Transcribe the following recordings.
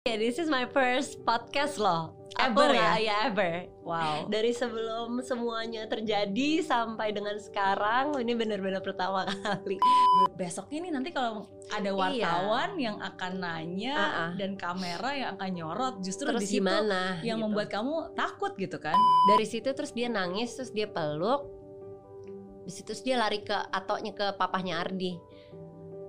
Yeah, this is my first podcast loh. Ever ya? ya ever. Wow. Dari sebelum semuanya terjadi sampai dengan sekarang, ini benar-benar pertama kali. Besoknya nih nanti kalau ada Iya. wartawan yang akan nanya Ah-ah. dan kamera yang akan nyorot, justru Terus di situ gimana? yang gitu. membuat kamu takut gitu kan? dari situ terus dia nangis, terus dia peluk. Di situ terus dia lari ke atoknya ke papahnya Ardi.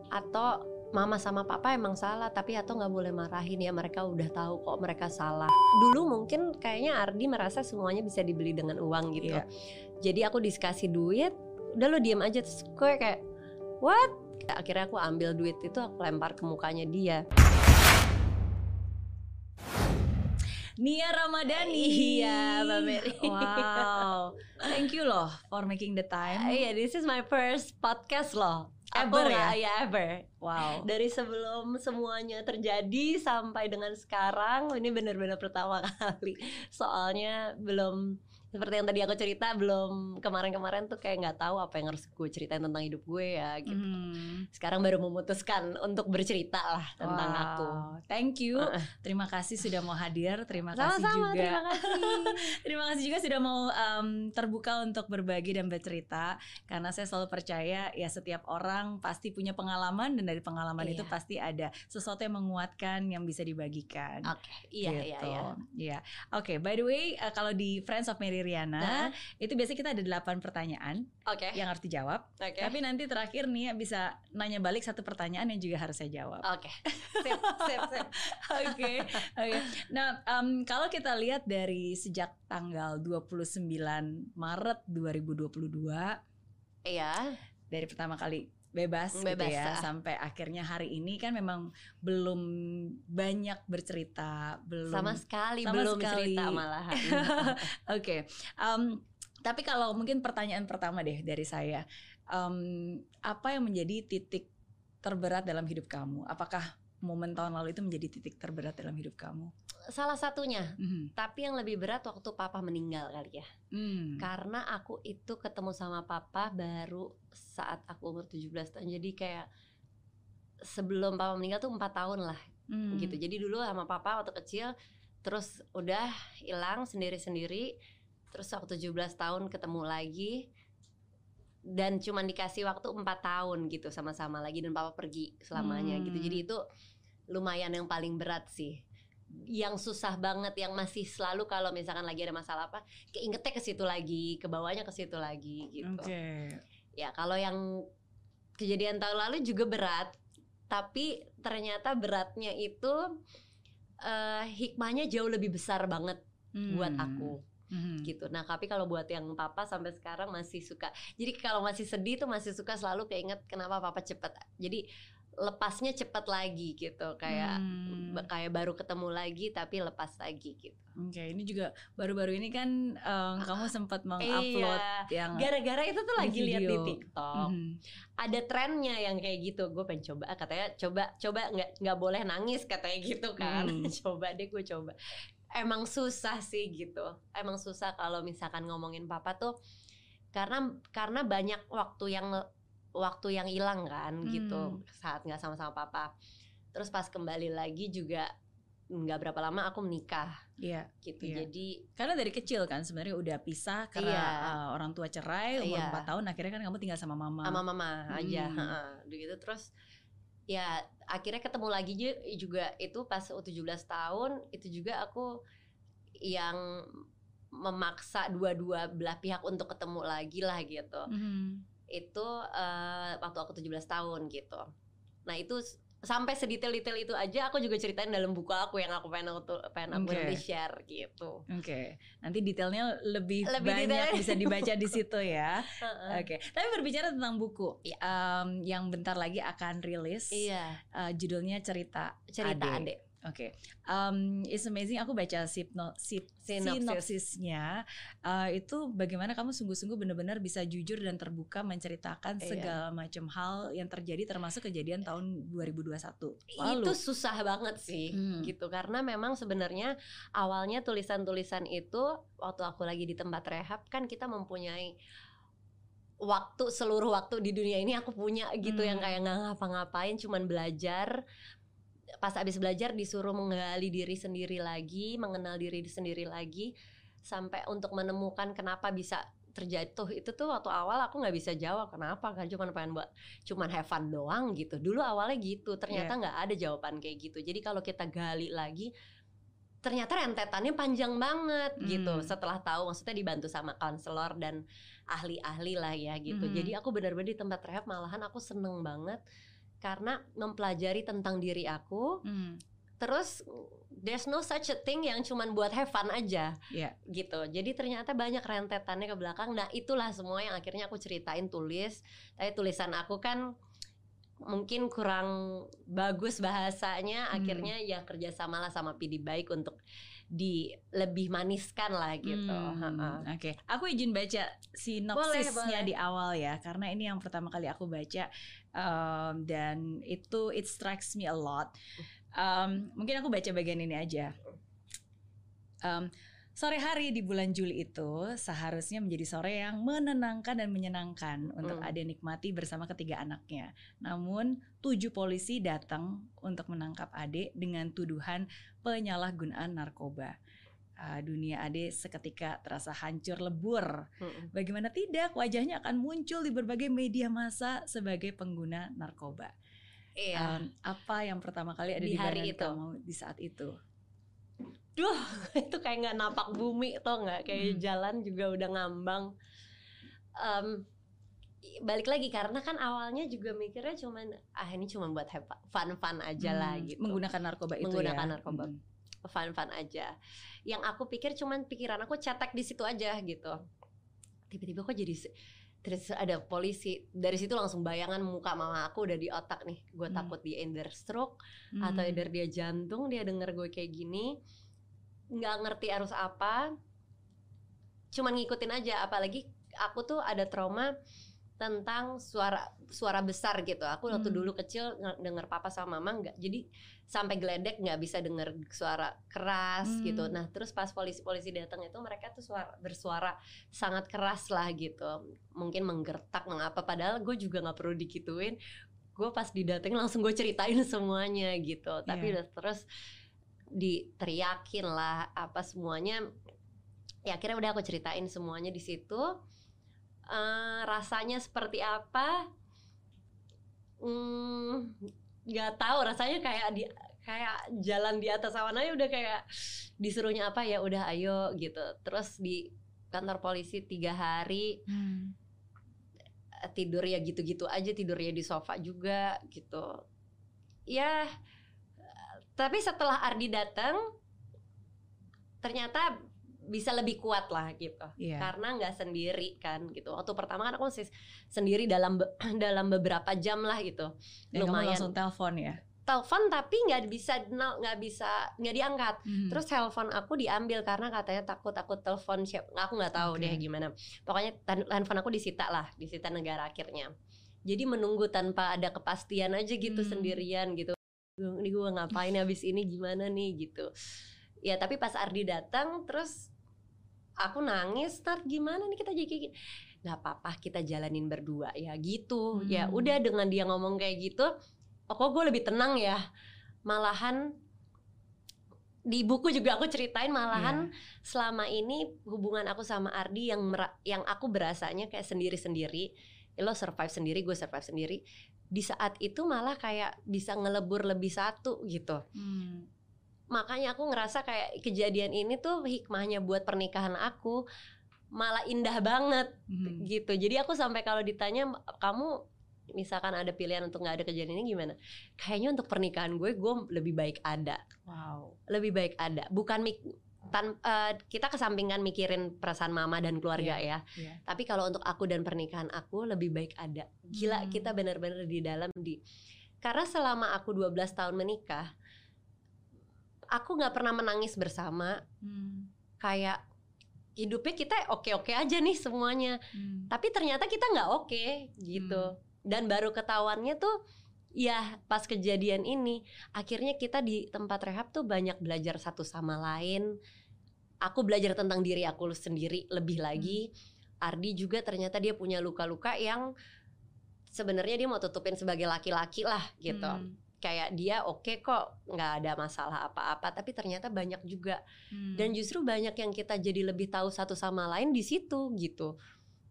Atau mama sama papa emang salah, tapi atau nggak boleh marahin ya mereka udah tahu kok mereka salah. Dulu mungkin kayaknya Ardi merasa semuanya bisa dibeli dengan uang gitu. Iya. Jadi aku dikasih duit, udah lo diem aja terus gue kayak what? Akhirnya aku ambil duit itu aku lempar ke mukanya dia. Nia Ramadhani. Iya, Mbak Mary. Wow. Thank you loh for making the time. Iya, this is my first podcast loh. Ever Aku ya? ya ever. Wow. Dari sebelum semuanya terjadi sampai dengan sekarang, ini benar-benar pertama kali. Soalnya belum seperti yang tadi aku cerita, belum kemarin-kemarin tuh kayak nggak tahu apa yang harus gue ceritain tentang hidup gue ya gitu. Hmm. Sekarang baru memutuskan untuk bercerita lah tentang Wow. aku. Thank you. Uh-uh. Terima kasih sudah mau hadir. Terima kasih Sama-sama, juga. terima kasih. Terima kasih juga sudah mau um, terbuka untuk berbagi dan bercerita karena saya selalu percaya ya setiap orang pasti punya pengalaman dan dari pengalaman Iya. itu pasti ada sesuatu yang menguatkan yang bisa dibagikan. Oke, iya iya Gitu. iya. Iya. Oke, by the way, uh, kalau di Friends of Mary Riana Nah, itu biasanya kita ada delapan pertanyaan Oke. yang harus dijawab. Oke. Tapi nanti terakhir nih bisa nanya balik satu pertanyaan yang juga harus saya jawab. Oke. Sip, sip, sip. Oke, oke. Nah, em, kalau kita lihat dari sejak tanggal 29 Maret 2022 Iya. dari pertama kali bebas, gitu Bebas, ya ah. sampai akhirnya hari ini kan memang belum banyak bercerita, belum Sama sekali Sama belum sekali. cerita malahan. Oke, em, tapi kalau mungkin pertanyaan pertama deh dari saya, em, apa yang menjadi titik terberat dalam hidup kamu? Apakah momen tahun lalu itu menjadi titik terberat dalam hidup kamu? Salah satunya, Mhm. tapi yang lebih berat waktu papa meninggal kali ya. Hmm. Karena aku itu ketemu sama papa baru saat aku umur 17 tahun. Jadi kayak sebelum papa meninggal tuh empat tahun lah Hmm. gitu. Jadi dulu sama papa waktu kecil terus udah hilang sendiri-sendiri. Terus waktu 17 tahun ketemu lagi dan cuman dikasih waktu empat tahun gitu sama-sama lagi dan papa pergi selamanya gitu. Hmm. Jadi itu lumayan yang paling berat sih. Yang susah banget yang masih selalu kalau misalkan lagi ada masalah apa, keingetnya ke situ lagi, ke bawahnya ke situ lagi gitu. Oke. Ya kalau yang kejadian tahun lalu juga berat, tapi ternyata beratnya itu eh, hikmahnya jauh lebih besar banget buat Hmm. aku Mhm. gitu. Nah tapi kalau buat yang papa sampai sekarang masih suka. Jadi kalau masih sedih tuh masih suka selalu keinget kenapa papa cepet. Jadi lepasnya cepet lagi gitu kayak Hmm. kayak baru ketemu lagi tapi lepas lagi gitu. Oke, ini juga baru-baru ini kan em, kamu sempat mengupload Iya. yang Gara-gara itu tuh lagi lihat di. TikTok. Mhm. ada trennya yang kayak gitu gue pengen coba katanya coba coba nggak nggak boleh nangis katanya gitu kan Hmm. coba deh gue coba emang susah sih gitu emang susah kalau misalkan ngomongin papa tuh karena karena banyak waktu yang waktu yang hilang kan gitu Hmm. saat nggak sama-sama papa terus pas kembali lagi juga nggak berapa lama aku menikah Iya, gitu Iya. jadi karena dari kecil kan sebenarnya udah pisah karena Iya. uh, orang tua cerai umur Iya. 4 tahun akhirnya kan kamu tinggal sama mama. sama mama aja Hmm. heeh. gitu terus ya akhirnya ketemu lagi ju- juga itu pas 17 tahun itu juga aku yang memaksa dua-dua belah pihak untuk ketemu lagi lah gitu Mhm. Itu eh, waktu aku 17 tahun gitu. Nah itu sampai sedetail-detail itu aja aku juga ceritain dalam buku aku yang aku pengen aku pengen aku nanti share gitu. Oke, nanti detailnya lebih, Lebih banyak detail. bisa dibaca di situ ya. Oke, tapi berbicara tentang buku em, yang bentar lagi akan rilis, iya. uh, judulnya cerita cerita Ade. adek Oke, Um, it's amazing. Aku baca sipno, sip, Sinopsis. sinopsisnya. Uh, itu bagaimana kamu sungguh-sungguh benar-benar bisa jujur dan terbuka menceritakan Iya. segala macam hal yang terjadi, termasuk kejadian tahun 2021 lalu. itu susah banget sih Hmm. gitu karena memang sebenarnya awalnya tulisan-tulisan itu waktu aku lagi di tempat rehab kan kita mempunyai waktu seluruh waktu di dunia ini aku punya gitu Hmm. yang kayak nggak ngapa-ngapain cuman belajar pas abis belajar disuruh menggali diri sendiri lagi mengenal diri sendiri lagi sampai untuk menemukan kenapa bisa terjatuh itu tuh waktu awal aku nggak bisa jawab kenapa? Kan cuma pengen buat cuman have fun doang gitu. Dulu awalnya gitu ternyata nggak ada jawaban kayak gitu. Jadi kalau kita gali lagi ternyata rentetannya panjang banget gitu. Hmm. setelah tahu maksudnya dibantu sama konselor dan ahli-ahli lah ya gitu. Mhm. jadi aku benar-benar di tempat rehab malahan aku seneng banget karena mempelajari tentang diri aku Hmm. terus there's no such a thing yang cuman buat have fun aja Iya. gitu jadi ternyata banyak rentetannya ke belakang nah itulah semua yang akhirnya aku ceritain tulis tapi tulisan aku kan mungkin kurang bagus bahasanya Hmm. akhirnya ya kerjasama lah sama PD baik untuk di lebih maniskan lah gitu Hmm. Oke, aku izin baca sinopsisnya boleh. di awal ya, karena ini yang pertama kali aku baca um, dan itu it strikes me a lot. Um, mungkin aku baca bagian ini aja. Um, sore hari di bulan Juli itu seharusnya menjadi sore yang menenangkan dan menyenangkan untuk Hmm. Ade nikmati bersama ketiga anaknya. Namun tujuh polisi datang untuk menangkap Ade dengan tuduhan penyalahgunaan narkoba. Ah, dunia Ade seketika terasa hancur lebur. Mm-mm. Bagaimana tidak, wajahnya akan muncul di berbagai media massa sebagai pengguna narkoba. iya Um, apa yang pertama kali ada Di di, hari itu. kamu di saat itu? duh itu kayak nggak napak bumi tuh nggak kayak Hmm. jalan juga udah ngambang i- balik lagi karena kan awalnya juga mikirnya cuman ah ini cuma buat fun fun aja lah Hmm, gitu Menggunakan narkoba itu Menggunakan ya. narkoba. Hmm. fun fun aja yang aku pikir cuman pikiran aku cetek di situ aja gitu. Tiba-tiba kok jadi terus ada polisi. Dari situ langsung bayangan muka mama aku udah di otak nih. Gue Hmm. takut dia either stroke atau Hmm. either dia jantung dia denger gue kayak gini. Nggak ngerti harus apa. Cuman ngikutin aja. Apalagi aku tuh ada trauma tentang suara suara besar gitu. Aku waktu Hmm. dulu kecil nge- denger papa sama mama nggak jadi sampai geledek nggak bisa denger suara keras Hmm. gitu nah terus pas polisi-polisi datang itu mereka tuh suara bersuara sangat keras lah gitu. Mungkin menggertak mengapa padahal gue juga nggak perlu dikituin gue pas didatengin langsung gue ceritain semuanya gitu. Tapi Iya. udah terus diteriakin lah apa semuanya. Ya akhirnya udah aku ceritain semuanya di situ Eh, rasanya seperti apa? Hmm, nggak tahu. Rasanya kayak di kayak jalan di atas awan aja udah kayak disuruhnya apa? Ya udah ayo gitu. Terus di kantor polisi tiga hari Hmm. tidur ya gitu-gitu aja tidurnya di sofa juga gitu. Ya tapi setelah Ardi datang ternyata bisa lebih kuat lah gitu Iya. karena nggak sendiri kan gitu waktu pertama kan aku masih sendiri dalam be- dalam beberapa jam lah gitu Dan kamu lumayan. langsung telepon ya. telepon tapi nggak bisa nggak bisa nggak diangkat Hmm. Terus telepon aku diambil karena katanya takut takut telepon siapa aku nggak tahu Oke. deh gimana. Pokoknya handphone aku disita lah, disita negara akhirnya. Jadi menunggu tanpa ada kepastian aja gitu Hmm. sendirian gitu. Ini gue ngapain habis ini gimana nih gitu. Ya tapi pas Ardi datang terus aku nangis, start gimana nih kita jadi kayak gini. Gak apa-apa kita jalanin berdua ya gitu. Ya Hmm. udah dengan dia ngomong kayak gitu, kok gue lebih tenang ya. Malahan di buku juga aku ceritain malahan selama ini hubungan aku sama Ardi yang yang aku berasanya kayak sendiri-sendiri Ya lo survive sendiri gue survive sendiri di saat itu malah kayak bisa ngelebur lebih satu gitu Hmm. Makanya aku ngerasa kayak kejadian ini tuh hikmahnya buat pernikahan aku malah indah banget Hmm. gitu jadi aku sampai kalau ditanya kamu misalkan ada pilihan untuk nggak ada kejadian ini gimana kayaknya untuk pernikahan gue gue lebih baik ada Wow. lebih baik ada bukan mik tan eh, kita kesampingkan mikirin perasaan mama dan keluarga ya Iya. tapi kalau untuk aku dan pernikahan aku lebih baik ada gila Hmm. kita benar-benar di dalam di karena selama aku 12 tahun menikah aku nggak pernah menangis bersama. Hmm. kayak hidupnya kita oke-oke aja nih semuanya. Hmm. tapi ternyata kita nggak oke gitu. Dan baru ketahuannya tuh ya pas kejadian ini akhirnya kita di tempat rehab tuh banyak belajar satu sama lain. Aku belajar tentang diri aku sendiri lebih lagi. Ardi juga ternyata dia punya luka-luka yang sebenarnya dia mau tutupin sebagai laki-laki lah gitu. Hmm. Kayak dia oke kok nggak ada masalah apa-apa tapi ternyata banyak juga Hmm. dan justru banyak yang kita jadi lebih tahu satu sama lain di situ gitu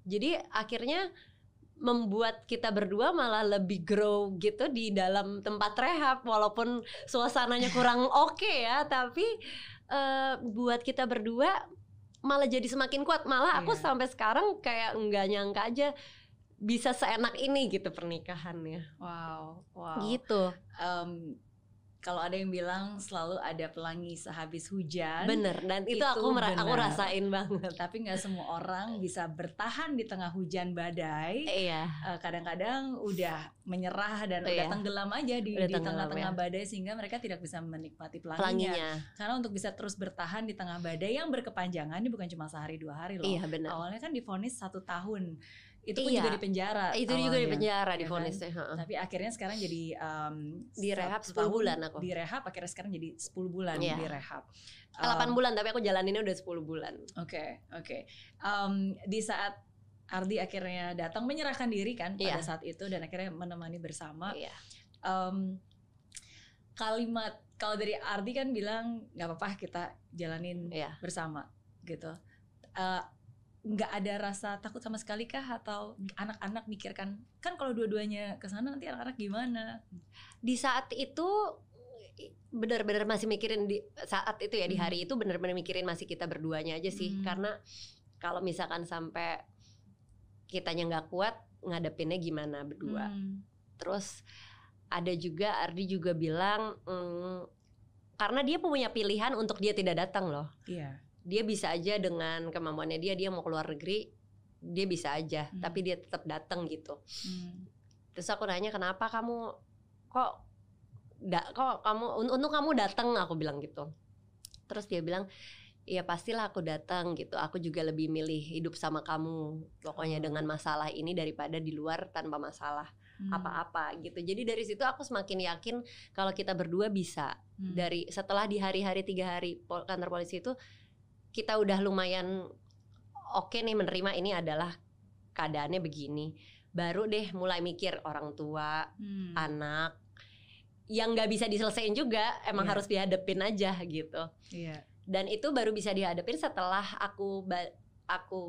jadi akhirnya membuat kita berdua malah lebih grow gitu di dalam tempat rehab walaupun suasananya kurang oke ya tapi eh, buat kita berdua malah jadi semakin kuat malah aku Iya. sampai sekarang kayak nggak nyangka aja bisa seenak ini gitu pernikahannya wow, wow. gitu Em, kalau ada yang bilang selalu ada pelangi sehabis hujan. bener dan itu, Itu aku mera- aku rasain banget Tapi nggak semua orang bisa bertahan di tengah hujan badai. iya Eh, kadang-kadang udah menyerah dan Iya. udah tenggelam aja di, Udah di tenggelam, tengah-tengah ya. badai sehingga mereka tidak bisa menikmati pelanginya. pelanginya Karena untuk bisa terus bertahan di tengah badai yang berkepanjangan ini bukan cuma sehari dua hari loh. iya benar Awalnya kan difonis satu tahun, itu pun Iya. juga di penjara. itu juga di awalnya. penjara di ya kan? vonisnya heeh. Tapi akhirnya sekarang jadi um, Di rehab satu 10 tahun bulan aku. Di rehab akhirnya sekarang jadi 10 bulan Iya. di rehab. 8 Um, bulan tapi aku jalaninnya udah 10 bulan Oke, oke. Um, di saat Ardi akhirnya datang menyerahkan diri kan pada Iya. saat itu dan akhirnya menemani bersama. iya Um, kalimat kalau dari Ardi kan bilang nggak apa-apa kita jalanin iya bersama gitu. Eh, nggak ada rasa takut sama sekali kah atau anak-anak mikirkan kan kalau dua-duanya ke sana nanti anak-anak gimana? di saat itu benar-benar masih mikirin di saat itu ya di Hmm. hari itu benar-benar mikirin masih kita berduanya aja sih Hmm. karena kalau misalkan sampai kitanya nggak kuat ngadepinnya gimana berdua Hmm. terus ada juga Ardi juga bilang mm, karena dia punya pilihan untuk dia tidak datang loh Iya. Dia bisa aja dengan kemampuannya dia dia mau keluar negeri dia bisa aja Hmm. tapi dia tetap datang gitu Hmm. terus aku nanya kenapa kamu kok da, kok kamu un- untung kamu datang aku bilang gitu terus dia bilang ya pastilah aku datang gitu aku juga lebih milih hidup sama kamu pokoknya Oh. dengan masalah ini daripada di luar tanpa masalah Hmm. apa-apa gitu jadi dari situ aku semakin yakin kalau kita berdua bisa Hmm. dari setelah di hari-hari tiga hari kantor polisi itu kita udah lumayan oke nih menerima ini adalah keadaannya begini baru deh mulai mikir orang tua Hmm. anak yang nggak bisa diselesain juga emang Iya. harus dihadepin aja gitu Iya. dan itu baru bisa dihadepin setelah aku aku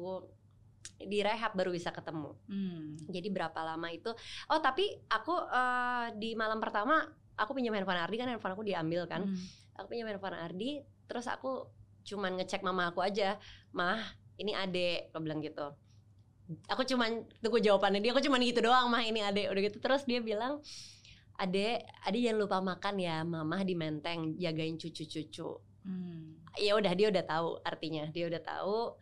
di rehab baru bisa ketemu Hmm. jadi berapa lama itu oh tapi aku eh, di malam pertama aku pinjam handphone Ardi kan handphone aku diambil kan Hmm. aku pinjam handphone Ardi terus aku cuman ngecek mama aku aja mah ini adek aku bilang gitu aku cuman tunggu jawabannya dia aku cuman gitu doang mah ini adek udah gitu terus dia bilang adek adek jangan lupa makan ya mama di menteng jagain cucu-cucu Hmm. ya udah dia udah tahu artinya dia udah tahu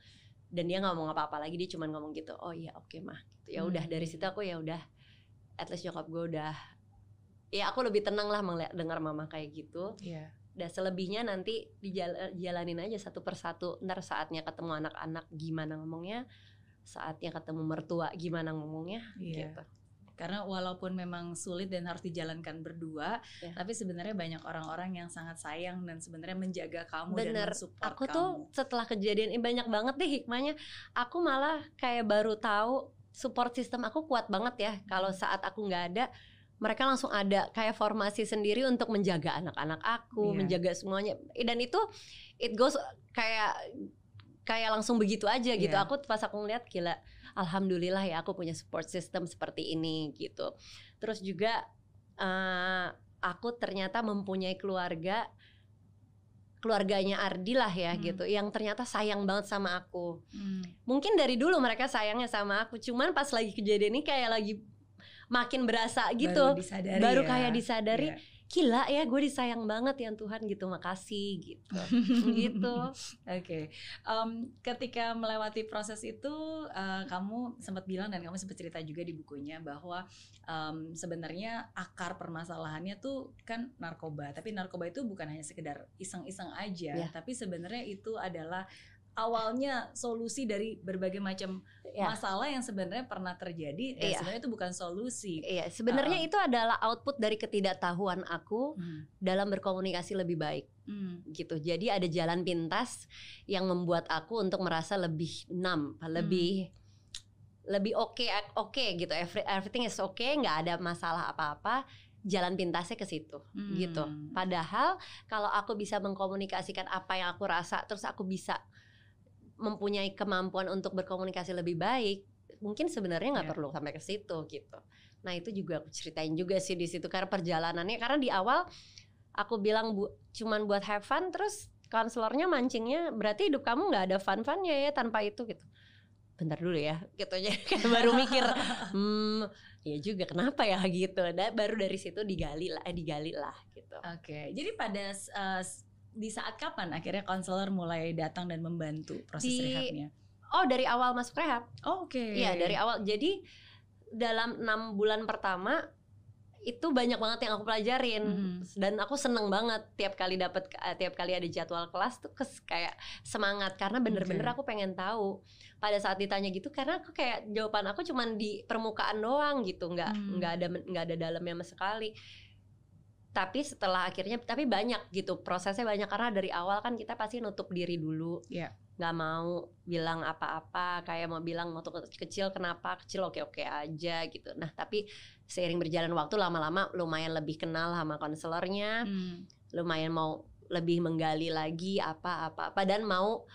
dan dia nggak mau apa-apa lagi dia cuman ngomong gitu oh iya oke mah gitu. ya udah Hmm. dari situ aku ya udah at least nyokap gue udah ya aku lebih tenang lah dengar mama kayak gitu Iya. Dan selebihnya nanti dijalanin aja satu persatu ntar saatnya ketemu anak-anak gimana ngomongnya saatnya ketemu mertua gimana ngomongnya Iya. gitu Karena walaupun memang sulit dan harus dijalankan berdua, Ya. tapi sebenarnya banyak orang-orang yang sangat sayang dan sebenarnya menjaga kamu dan Bener. mensupport aku kamu. tuh setelah kejadian ini banyak banget deh hikmahnya aku malah kayak baru tahu support system aku kuat banget ya kalau saat aku nggak ada mereka langsung ada kayak formasi sendiri untuk menjaga anak-anak aku Iya. menjaga semuanya dan itu it goes kayak kayak langsung begitu aja gitu Iya. aku pas aku ngeliat gila alhamdulillah ya aku punya support system seperti ini gitu terus juga eh, aku ternyata mempunyai keluarga keluarganya Ardi lah ya Hmm. gitu yang ternyata sayang banget sama aku Hmm. mungkin dari dulu mereka sayangnya sama aku cuman pas lagi kejadian ini kayak lagi makin berasa gitu Baru disadari baru ya. kayak disadari Iya. gila ya gue disayang banget ya Tuhan gitu makasih gitu gitu Oke, Em, ketika melewati proses itu eh, kamu sempat bilang dan kamu sempat cerita juga di bukunya bahwa em, sebenarnya akar permasalahannya tuh kan narkoba, tapi narkoba itu bukan hanya sekedar iseng-iseng aja, Ya. tapi sebenarnya itu adalah awalnya solusi dari berbagai macam ya masalah yang sebenarnya pernah terjadi dan Iya. sebenarnya itu bukan solusi. iya sebenarnya Uh-uh. itu adalah output dari ketidaktahuan aku Hmm. dalam berkomunikasi lebih baik Hmm. gitu jadi ada jalan pintas yang membuat aku untuk merasa lebih numb lebih lebih oke oke gitu Every- everything is okay nggak ada masalah apa-apa jalan pintasnya ke situ Hmm. gitu. Padahal kalau aku bisa mengkomunikasikan apa yang aku rasa, terus aku bisa mempunyai kemampuan untuk berkomunikasi lebih baik, mungkin sebenarnya nggak Ya. perlu sampai ke situ gitu. Nah itu juga aku ceritain juga sih di situ karena perjalanannya karena di awal aku bilang bu, cuman buat have fun, terus konselornya mancingnya berarti hidup kamu nggak ada fun-funnya ya tanpa itu gitu. Bentar dulu ya, gitu aja baru mikir, hmm, ya juga kenapa ya gitu. Dan baru dari situ digali lah, eh, digali lah gitu. Oke, jadi pada s- di saat kapan akhirnya konselor mulai datang dan membantu proses Di- rehabnya? Oh dari awal masuk rehab, Oh, Oke. iya dari awal. Jadi dalam enam bulan pertama itu banyak banget yang aku pelajarin Mhm. dan aku seneng banget tiap kali dapat tiap kali ada jadwal kelas tuh kes, kayak semangat karena bener-bener Oke. aku pengen tahu pada saat ditanya gitu karena aku kayak jawaban aku cuman di permukaan doang gitu nggak Hmm. nggak ada nggak ada dalamnya sama sekali tapi setelah akhirnya tapi banyak gitu prosesnya banyak. Karena dari awal kan kita pasti nutup diri dulu. Iya. nggak mau bilang apa-apa kayak mau bilang waktu ke- kecil kenapa kecil? Oke-oke aja gitu. Nah tapi seiring berjalan waktu lama-lama lumayan lebih kenal sama konselornya. Hmm. lumayan mau lebih menggali lagi apa-apa apa. Dan mau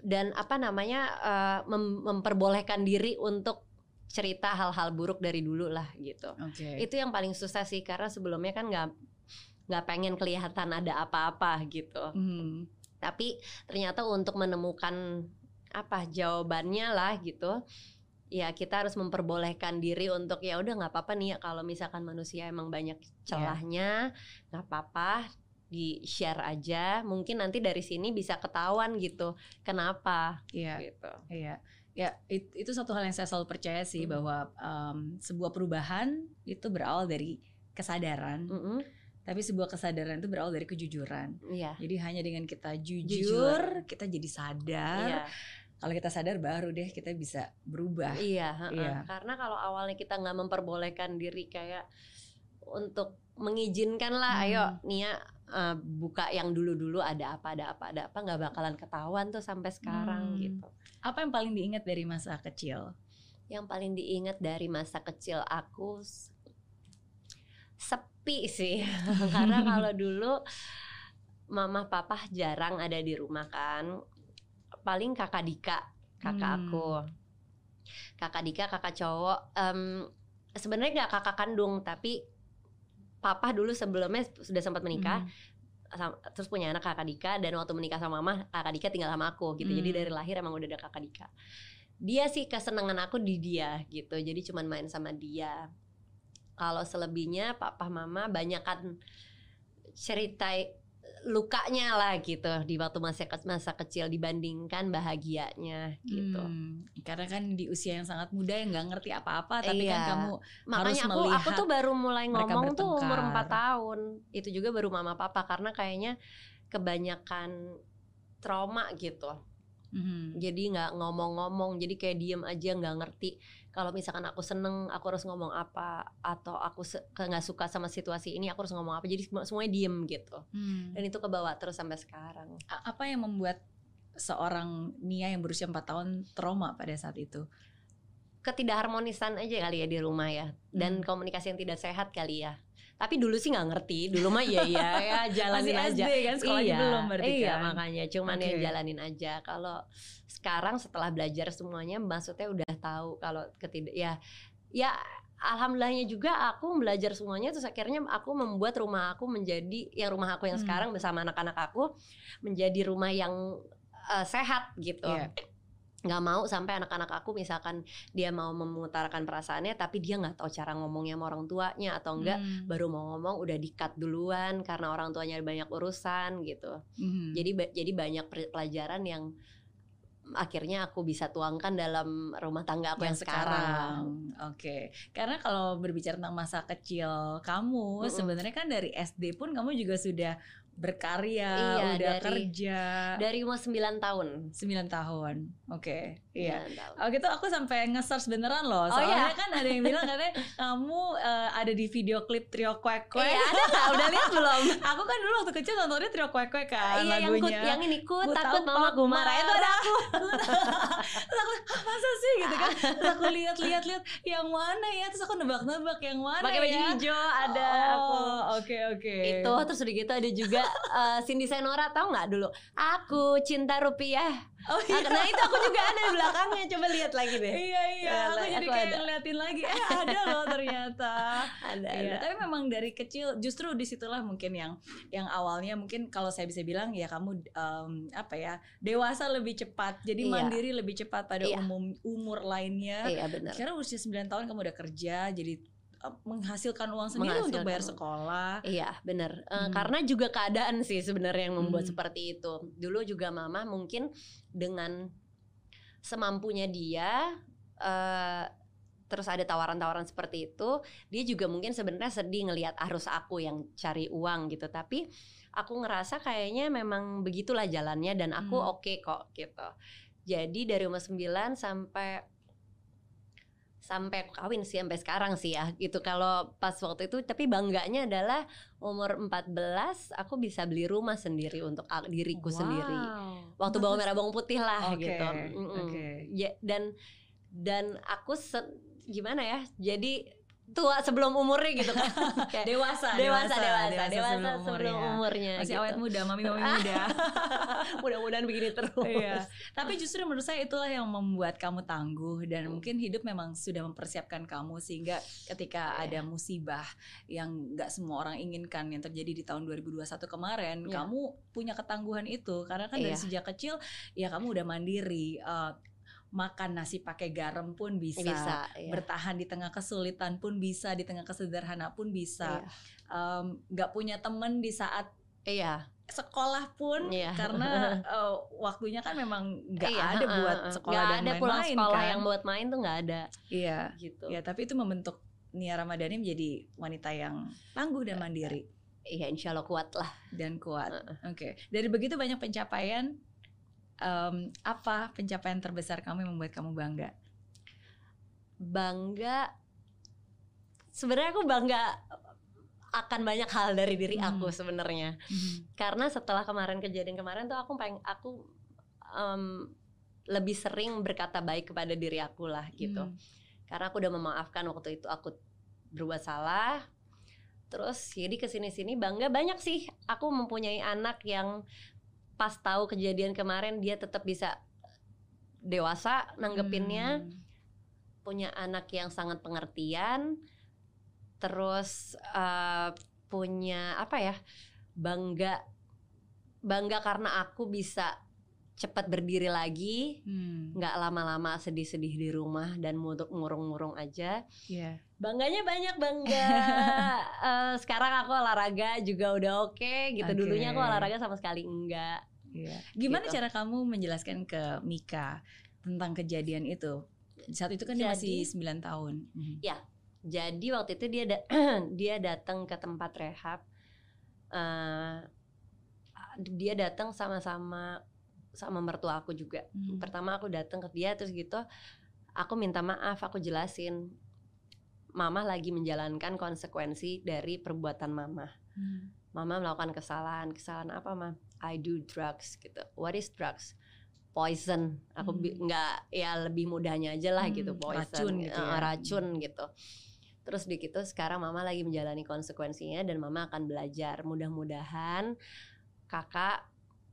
dan apa namanya eh, mem- memperbolehkan diri untuk cerita hal-hal buruk dari dulu lah gitu Oke. itu yang paling susah sih karena sebelumnya kan nggak nggak pengen kelihatan ada apa-apa gitu Hmm. tapi ternyata untuk menemukan apa jawabannya lah gitu ya kita harus memperbolehkan diri untuk ya udah nggak apa-apa nih ya kalau misalkan manusia emang banyak celahnya nggak apa-apa di share aja mungkin nanti dari sini bisa ketahuan gitu kenapa Iya. gitu Iya, ya it- itu satu hal yang saya selalu percaya sih Hmm. bahwa em, sebuah perubahan itu berawal dari kesadaran, Mm-mm. tapi sebuah kesadaran itu berawal dari kejujuran. iya Jadi hanya dengan kita jujur, Jujur. kita jadi sadar. iya Kalau kita sadar baru deh kita bisa berubah. Iya. Iya. karena kalau awalnya kita nggak memperbolehkan diri kayak untuk mengizinkan lah, Hmm. ayo Nia eh, buka yang dulu-dulu ada apa, ada apa, ada apa, nggak bakalan ketahuan tuh sampai sekarang Hmm. gitu. Apa yang paling diingat dari masa kecil? Yang paling diingat dari masa kecil aku sepi sih, karena kalau dulu mama papa jarang ada di rumah kan, paling kakak Dika, kakak Hmm. aku, kakak Dika, kakak cowok. Em, Sebenarnya nggak kakak kandung, tapi papa dulu sebelumnya sudah sempat menikah, Hmm. Terus punya anak kakak Dika dan waktu menikah sama mama kakak Dika tinggal sama aku gitu. Jadi Hmm. dari lahir emang udah ada kakak Dika. Dia sih kesenangan aku di dia gitu. Jadi cuman main sama dia. Kalau selebihnya papa mama banyak kan cerita lukanya lah gitu di waktu masa masa kecil dibandingkan bahagianya gitu. Hmm, Karena kan di usia yang sangat muda yang nggak ngerti apa-apa, tapi kan Iya. kamu Makanya aku aku melihat tuh baru mulai ngomong tuh umur bertengkar. 4 tahun. Itu juga baru mama papa karena kayaknya kebanyakan trauma gitu. Mhm. Jadi nggak ngomong-ngomong, jadi kayak diem aja nggak ngerti. Kalau misalkan aku seneng, aku harus ngomong apa atau aku nggak suka sama situasi ini, aku harus ngomong apa. Jadi semua- semuanya diem gitu. Hmm. Dan itu kebawa terus sampai sekarang. A- Apa yang membuat seorang Nia yang berusia 4 tahun trauma pada saat itu? Ketidakharmonisan aja kali ya di rumah ya, dan Hmm. komunikasi yang tidak sehat kali ya. Tapi dulu sih nggak ngerti, dulu mah iya iya ya jalanin Masih aja. SD kan sekolahnya iya, belum berarti iya, kan? makanya cuman ya Oke. jalanin aja. Kalau sekarang setelah belajar semuanya, maksudnya udah tahu kalau ketidak ya ya alhamdulillahnya juga aku belajar semuanya terus akhirnya aku membuat rumah aku menjadi ya rumah aku yang Hmm. sekarang bersama anak-anak aku menjadi rumah yang eh, sehat gitu Iya. Nggak mau sampai anak-anak aku misalkan dia mau mengutarakan perasaannya tapi dia nggak tahu cara ngomongnya sama orang tuanya atau enggak Hmm. baru mau ngomong udah di-cut duluan karena orang tuanya banyak urusan gitu. Mhm. Jadi ba- jadi banyak pelajaran yang akhirnya aku bisa tuangkan dalam rumah tangga aku yang, sekarang. Oke, karena kalau berbicara tentang masa kecil kamu, Mm-mm. sebenarnya kan dari SD pun kamu juga sudah berkarya, Iya, udah dari- kerja. dari umur 9 tahun 9 tahun. Oke. Iya. 9 tahun. Oh gitu aku sampai nge-search beneran loh. Oh, Soalnya iya? kan ada yang bilang katanya kamu eh, ada di video klip Trio Kwek Kwek. Iya, ada nggak? Udah lihat belum? aku kan dulu waktu kecil nontonnya Trio Kwek Kwek kan iya yang, ku, lagunya. yang ini ku Ku takut mama gue marah itu ada aku Terus aku "Hah, masa sih gitu kan Terus aku lihat-lihat lihat yang mana ya Terus aku nebak-nebak yang mana pakai baju ya hijau ada aku Oh, oke oke itu terus udah gitu ada juga eh, Cindy Senora tahu nggak dulu aku cinta rupiah Oh iya nah itu aku juga ada di belakangnya coba lihat lagi deh Iya iya, Ya, aku aku jadi kayak ada. ngeliatin lagi. Eh ada loh ternyata. ada Iya, ada tapi memang dari kecil justru di situlah mungkin yang yang awalnya mungkin kalau saya bisa bilang ya kamu em, apa ya dewasa lebih cepat, jadi Iya. mandiri lebih cepat pada Iya. umum umur lainnya. iya benar Karena usia 9 tahun kamu udah kerja, jadi menghasilkan uang sendiri untuk Menghasilkan bayar uang. sekolah. Iya benar Eh, Hmm. karena juga keadaan sih sebenarnya yang membuat Hmm. seperti itu dulu juga mama mungkin dengan semampunya dia eh terus ada tawaran-tawaran seperti itu dia juga mungkin sebenarnya sedih ngelihat arus aku yang cari uang gitu tapi aku ngerasa kayaknya memang begitulah jalannya dan aku Hmm. oke kok gitu jadi dari umur 9 sampai sampai aku kawin sih sampai sekarang sih ya gitu kalau pas waktu itu tapi bangganya adalah umur 14 aku bisa beli rumah sendiri untuk diriku sendiri waktu bawang merah bawang putih lah Oke, gitu Mm-mm. oke. Ya, dan dan aku se- gimana ya jadi tua sebelum umurnya gitu kan Kayak Dewasa, dewasa dewasa dewasa, sebelum sebelum, umurnya. umurnya Masih gitu. awet muda, mami mami muda. mudah-mudahan begini terus Iya. Tapi justru menurut saya itulah yang membuat kamu tangguh dan mungkin hidup memang sudah mempersiapkan kamu sehingga ketika Iya. ada musibah yang nggak semua orang inginkan yang terjadi di tahun 2021 kemarin, Iya. kamu punya ketangguhan itu karena kan dari Iya. sejak kecil ya kamu udah mandiri. eh, makan nasi pakai garam pun bisa, bisa iya. bertahan di tengah kesulitan pun bisa, di tengah kesederhana pun bisa. Iya. Em, nggak punya temen di saat iya sekolah pun Iya. karena eh, waktunya kan memang nggak Iya, ada heeh, buat sekolah Nggak dan ada pulang main-main sekolah kan. yang buat main tuh nggak ada Iya. gitu Ya, tapi itu membentuk Nia Ramadhani menjadi wanita yang tangguh dan mandiri iya insya Allah kuat lah dan kuat. Heeh. Oke. Dari begitu banyak pencapaian em, apa pencapaian terbesar kamu yang membuat kamu bangga? bangga sebenarnya aku bangga akan banyak hal dari diri Hmm. aku sebenarnya karena setelah kemarin kejadian kemarin tuh aku pengen aku em, lebih sering berkata baik kepada diri aku lah gitu Hmm. karena aku udah memaafkan waktu itu aku berbuat salah terus jadi ke sini sini bangga banyak sih aku mempunyai anak yang pas tahu kejadian kemarin dia tetap bisa dewasa nanggepinnya Hmm. punya anak yang sangat pengertian terus eh, punya apa ya bangga bangga karena aku bisa cepat berdiri lagi Hmm. nggak lama-lama sedih-sedih di rumah dan murung- ngurung-ngurung aja Iya. bangganya banyak bangga Eh, sekarang aku olahraga juga udah oke gitu Oke. dulunya aku olahraga sama sekali enggak Iya. Gimana Gitu. cara kamu menjelaskan ke Mika tentang kejadian itu? Saat itu kan dia masih Jadi- 9 tahun. Mhm. jadi waktu itu dia da- dia datang ke tempat rehab Eh, dia datang sama-sama sama mertua aku juga Mhm. pertama aku datang ke dia terus gitu aku minta maaf aku jelasin mama lagi menjalankan konsekuensi dari perbuatan mama Hmm. mama melakukan kesalahan kesalahan apa ma I do drugs gitu. What is drugs? Poison. Aku Hmm. nggak ya lebih mudahnya aja lah gitu Hmm, poison racun gitu Eh, ya. racun gitu. Terus di gitu sekarang mama lagi menjalani konsekuensinya dan mama akan belajar. Mudah-mudahan kakak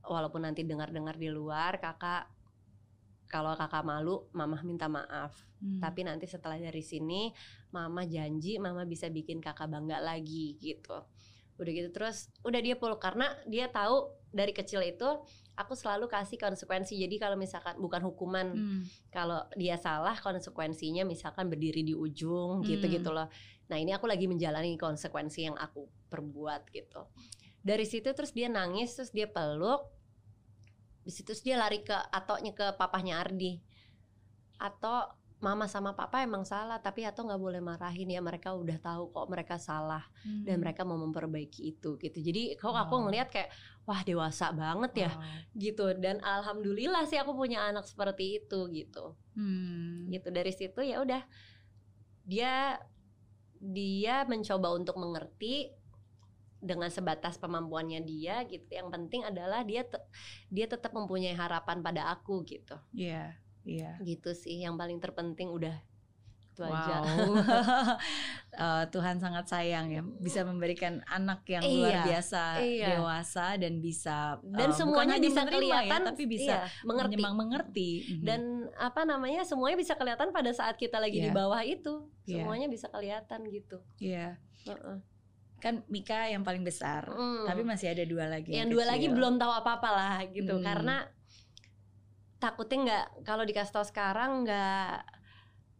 walaupun nanti dengar-dengar di luar kakak kalau kakak malu mama minta maaf. Hmm. tapi nanti setelah dari sini mama janji mama bisa bikin kakak bangga lagi gitu. Udah gitu terus udah dia peluk karena dia tahu dari kecil itu aku selalu kasih konsekuensi. Jadi kalau misalkan bukan hukuman Hmm. kalau dia salah konsekuensinya misalkan berdiri di ujung Hmm. gitu gitu loh. Nah ini aku lagi menjalani konsekuensi yang aku perbuat gitu. Dari situ terus dia nangis terus dia peluk. Di situ dia lari ke ataunya ke papahnya Ardi. Atau mama sama papa emang salah tapi atau nggak boleh marahin ya mereka udah tahu kok mereka salah Hmm. dan mereka mau memperbaiki itu gitu jadi kok aku Wow. ngelihat kayak wah dewasa banget ya Wow. gitu dan alhamdulillah sih aku punya anak seperti itu gitu Hmm. gitu dari situ ya udah dia dia mencoba untuk mengerti dengan sebatas kemampuannya dia gitu yang penting adalah dia te- dia tetap mempunyai harapan pada aku gitu Iya, iya. gitu sih yang paling terpenting udah itu Wow. aja Eh, Tuhan sangat sayang ya bisa memberikan anak yang Iya, luar biasa iya. dewasa dan bisa dan bukan semuanya bisa menerima kelihatan ya, tapi bisa iya, mengerti mengerti Mhm. dan apa namanya semuanya bisa kelihatan pada saat kita lagi di Iya. bawah itu Iya. semuanya bisa kelihatan gitu Iya. Heeh. kan Mika yang paling besar Mm. tapi masih ada dua lagi yang dua kecil. lagi belum tahu apa-apa lah gitu Hmm. karena takutnya nggak kalau dikasih tahu sekarang nggak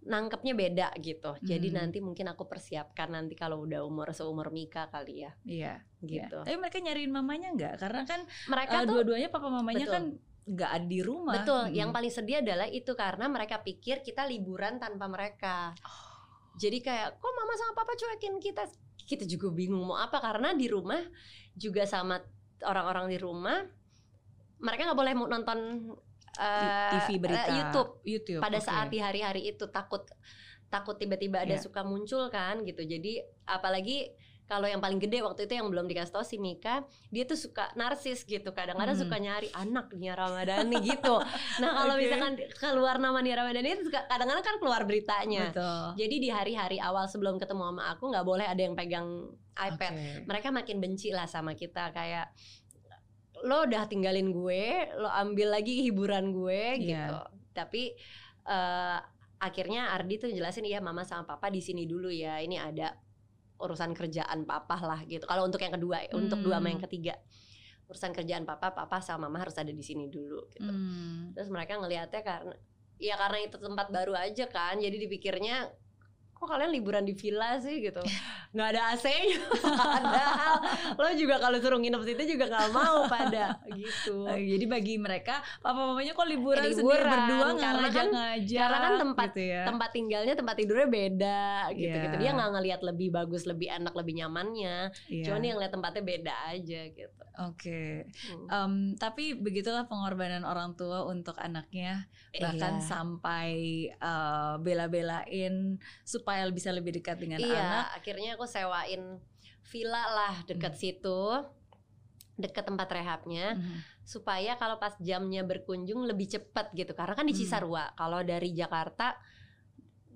nangkepnya beda gitu. Jadi Hmm. nanti mungkin aku persiapkan nanti kalau udah umur seumur Mika kali ya. Iya iya. gitu. Tapi mereka nyariin mamanya nggak? Karena kan mereka tuh dua-duanya papa mamanya Betul. kan nggak ada di rumah. Betul. Mm. yang paling sedih adalah itu karena mereka pikir kita liburan tanpa mereka. Jadi kayak kok mama sama papa cuekin kita? Kita juga bingung mau apa karena di rumah juga sama orang-orang di rumah mereka nggak boleh mau nonton TV berita eh, YouTube YouTube pada oke. saat di hari-hari itu takut takut tiba-tiba ada Iya. suka muncul kan gitu jadi apalagi kalau yang paling gede waktu itu yang belum dikasih tau si Mika dia tuh suka narsis gitu kadang-kadang Hmm. suka nyari anak Nia Ramadhani gitu nah kalau Oke. misalkan keluar nama Nia Ramadhani itu suka kadang-kadang kan keluar beritanya betul jadi di hari-hari awal sebelum ketemu sama aku nggak boleh ada yang pegang iPad Oke. mereka makin benci lah sama kita kayak lo udah tinggalin gue lo ambil lagi hiburan gue Iya. gitu tapi eh, akhirnya Ardi tuh jelasin iya mama sama papa di sini dulu ya ini ada urusan kerjaan papa lah gitu kalau untuk yang kedua untuk dua sama yang Hmm. ketiga urusan kerjaan papa papa sama mama harus ada di sini dulu gitu Hmm. terus mereka ngelihatnya karena ya karena itu tempat baru aja kan jadi dipikirnya kok kalian liburan di villa sih? gitu. Nggak ada AC-nya padahal lo juga kalau suruh nginep situ juga nggak mau pada gitu. Eh, jadi bagi mereka papa mamanya kok liburan, Eh, sendiri liburan, berdua nggak karena kan- ngajak-ngajak karena kan tempat- gitu ya. tempat tinggalnya tempat tidurnya beda gitu gitu. Iya. dia nggak ngelihat lebih bagus lebih enak lebih nyamannya. Iya. cuman dia ngeliat tempatnya beda aja gitu Oke. Hmm. Em, tapi begitulah pengorbanan orang tua untuk anaknya bahkan Iya. sampai eh, bela-belain supaya bisa lebih dekat dengan iya anak. akhirnya aku sewain villa lah deket Hmm. situ deket tempat rehabnya Mhm. supaya kalau pas jamnya berkunjung lebih cepat gitu karena kan di Hmm. Cisarua kalau dari Jakarta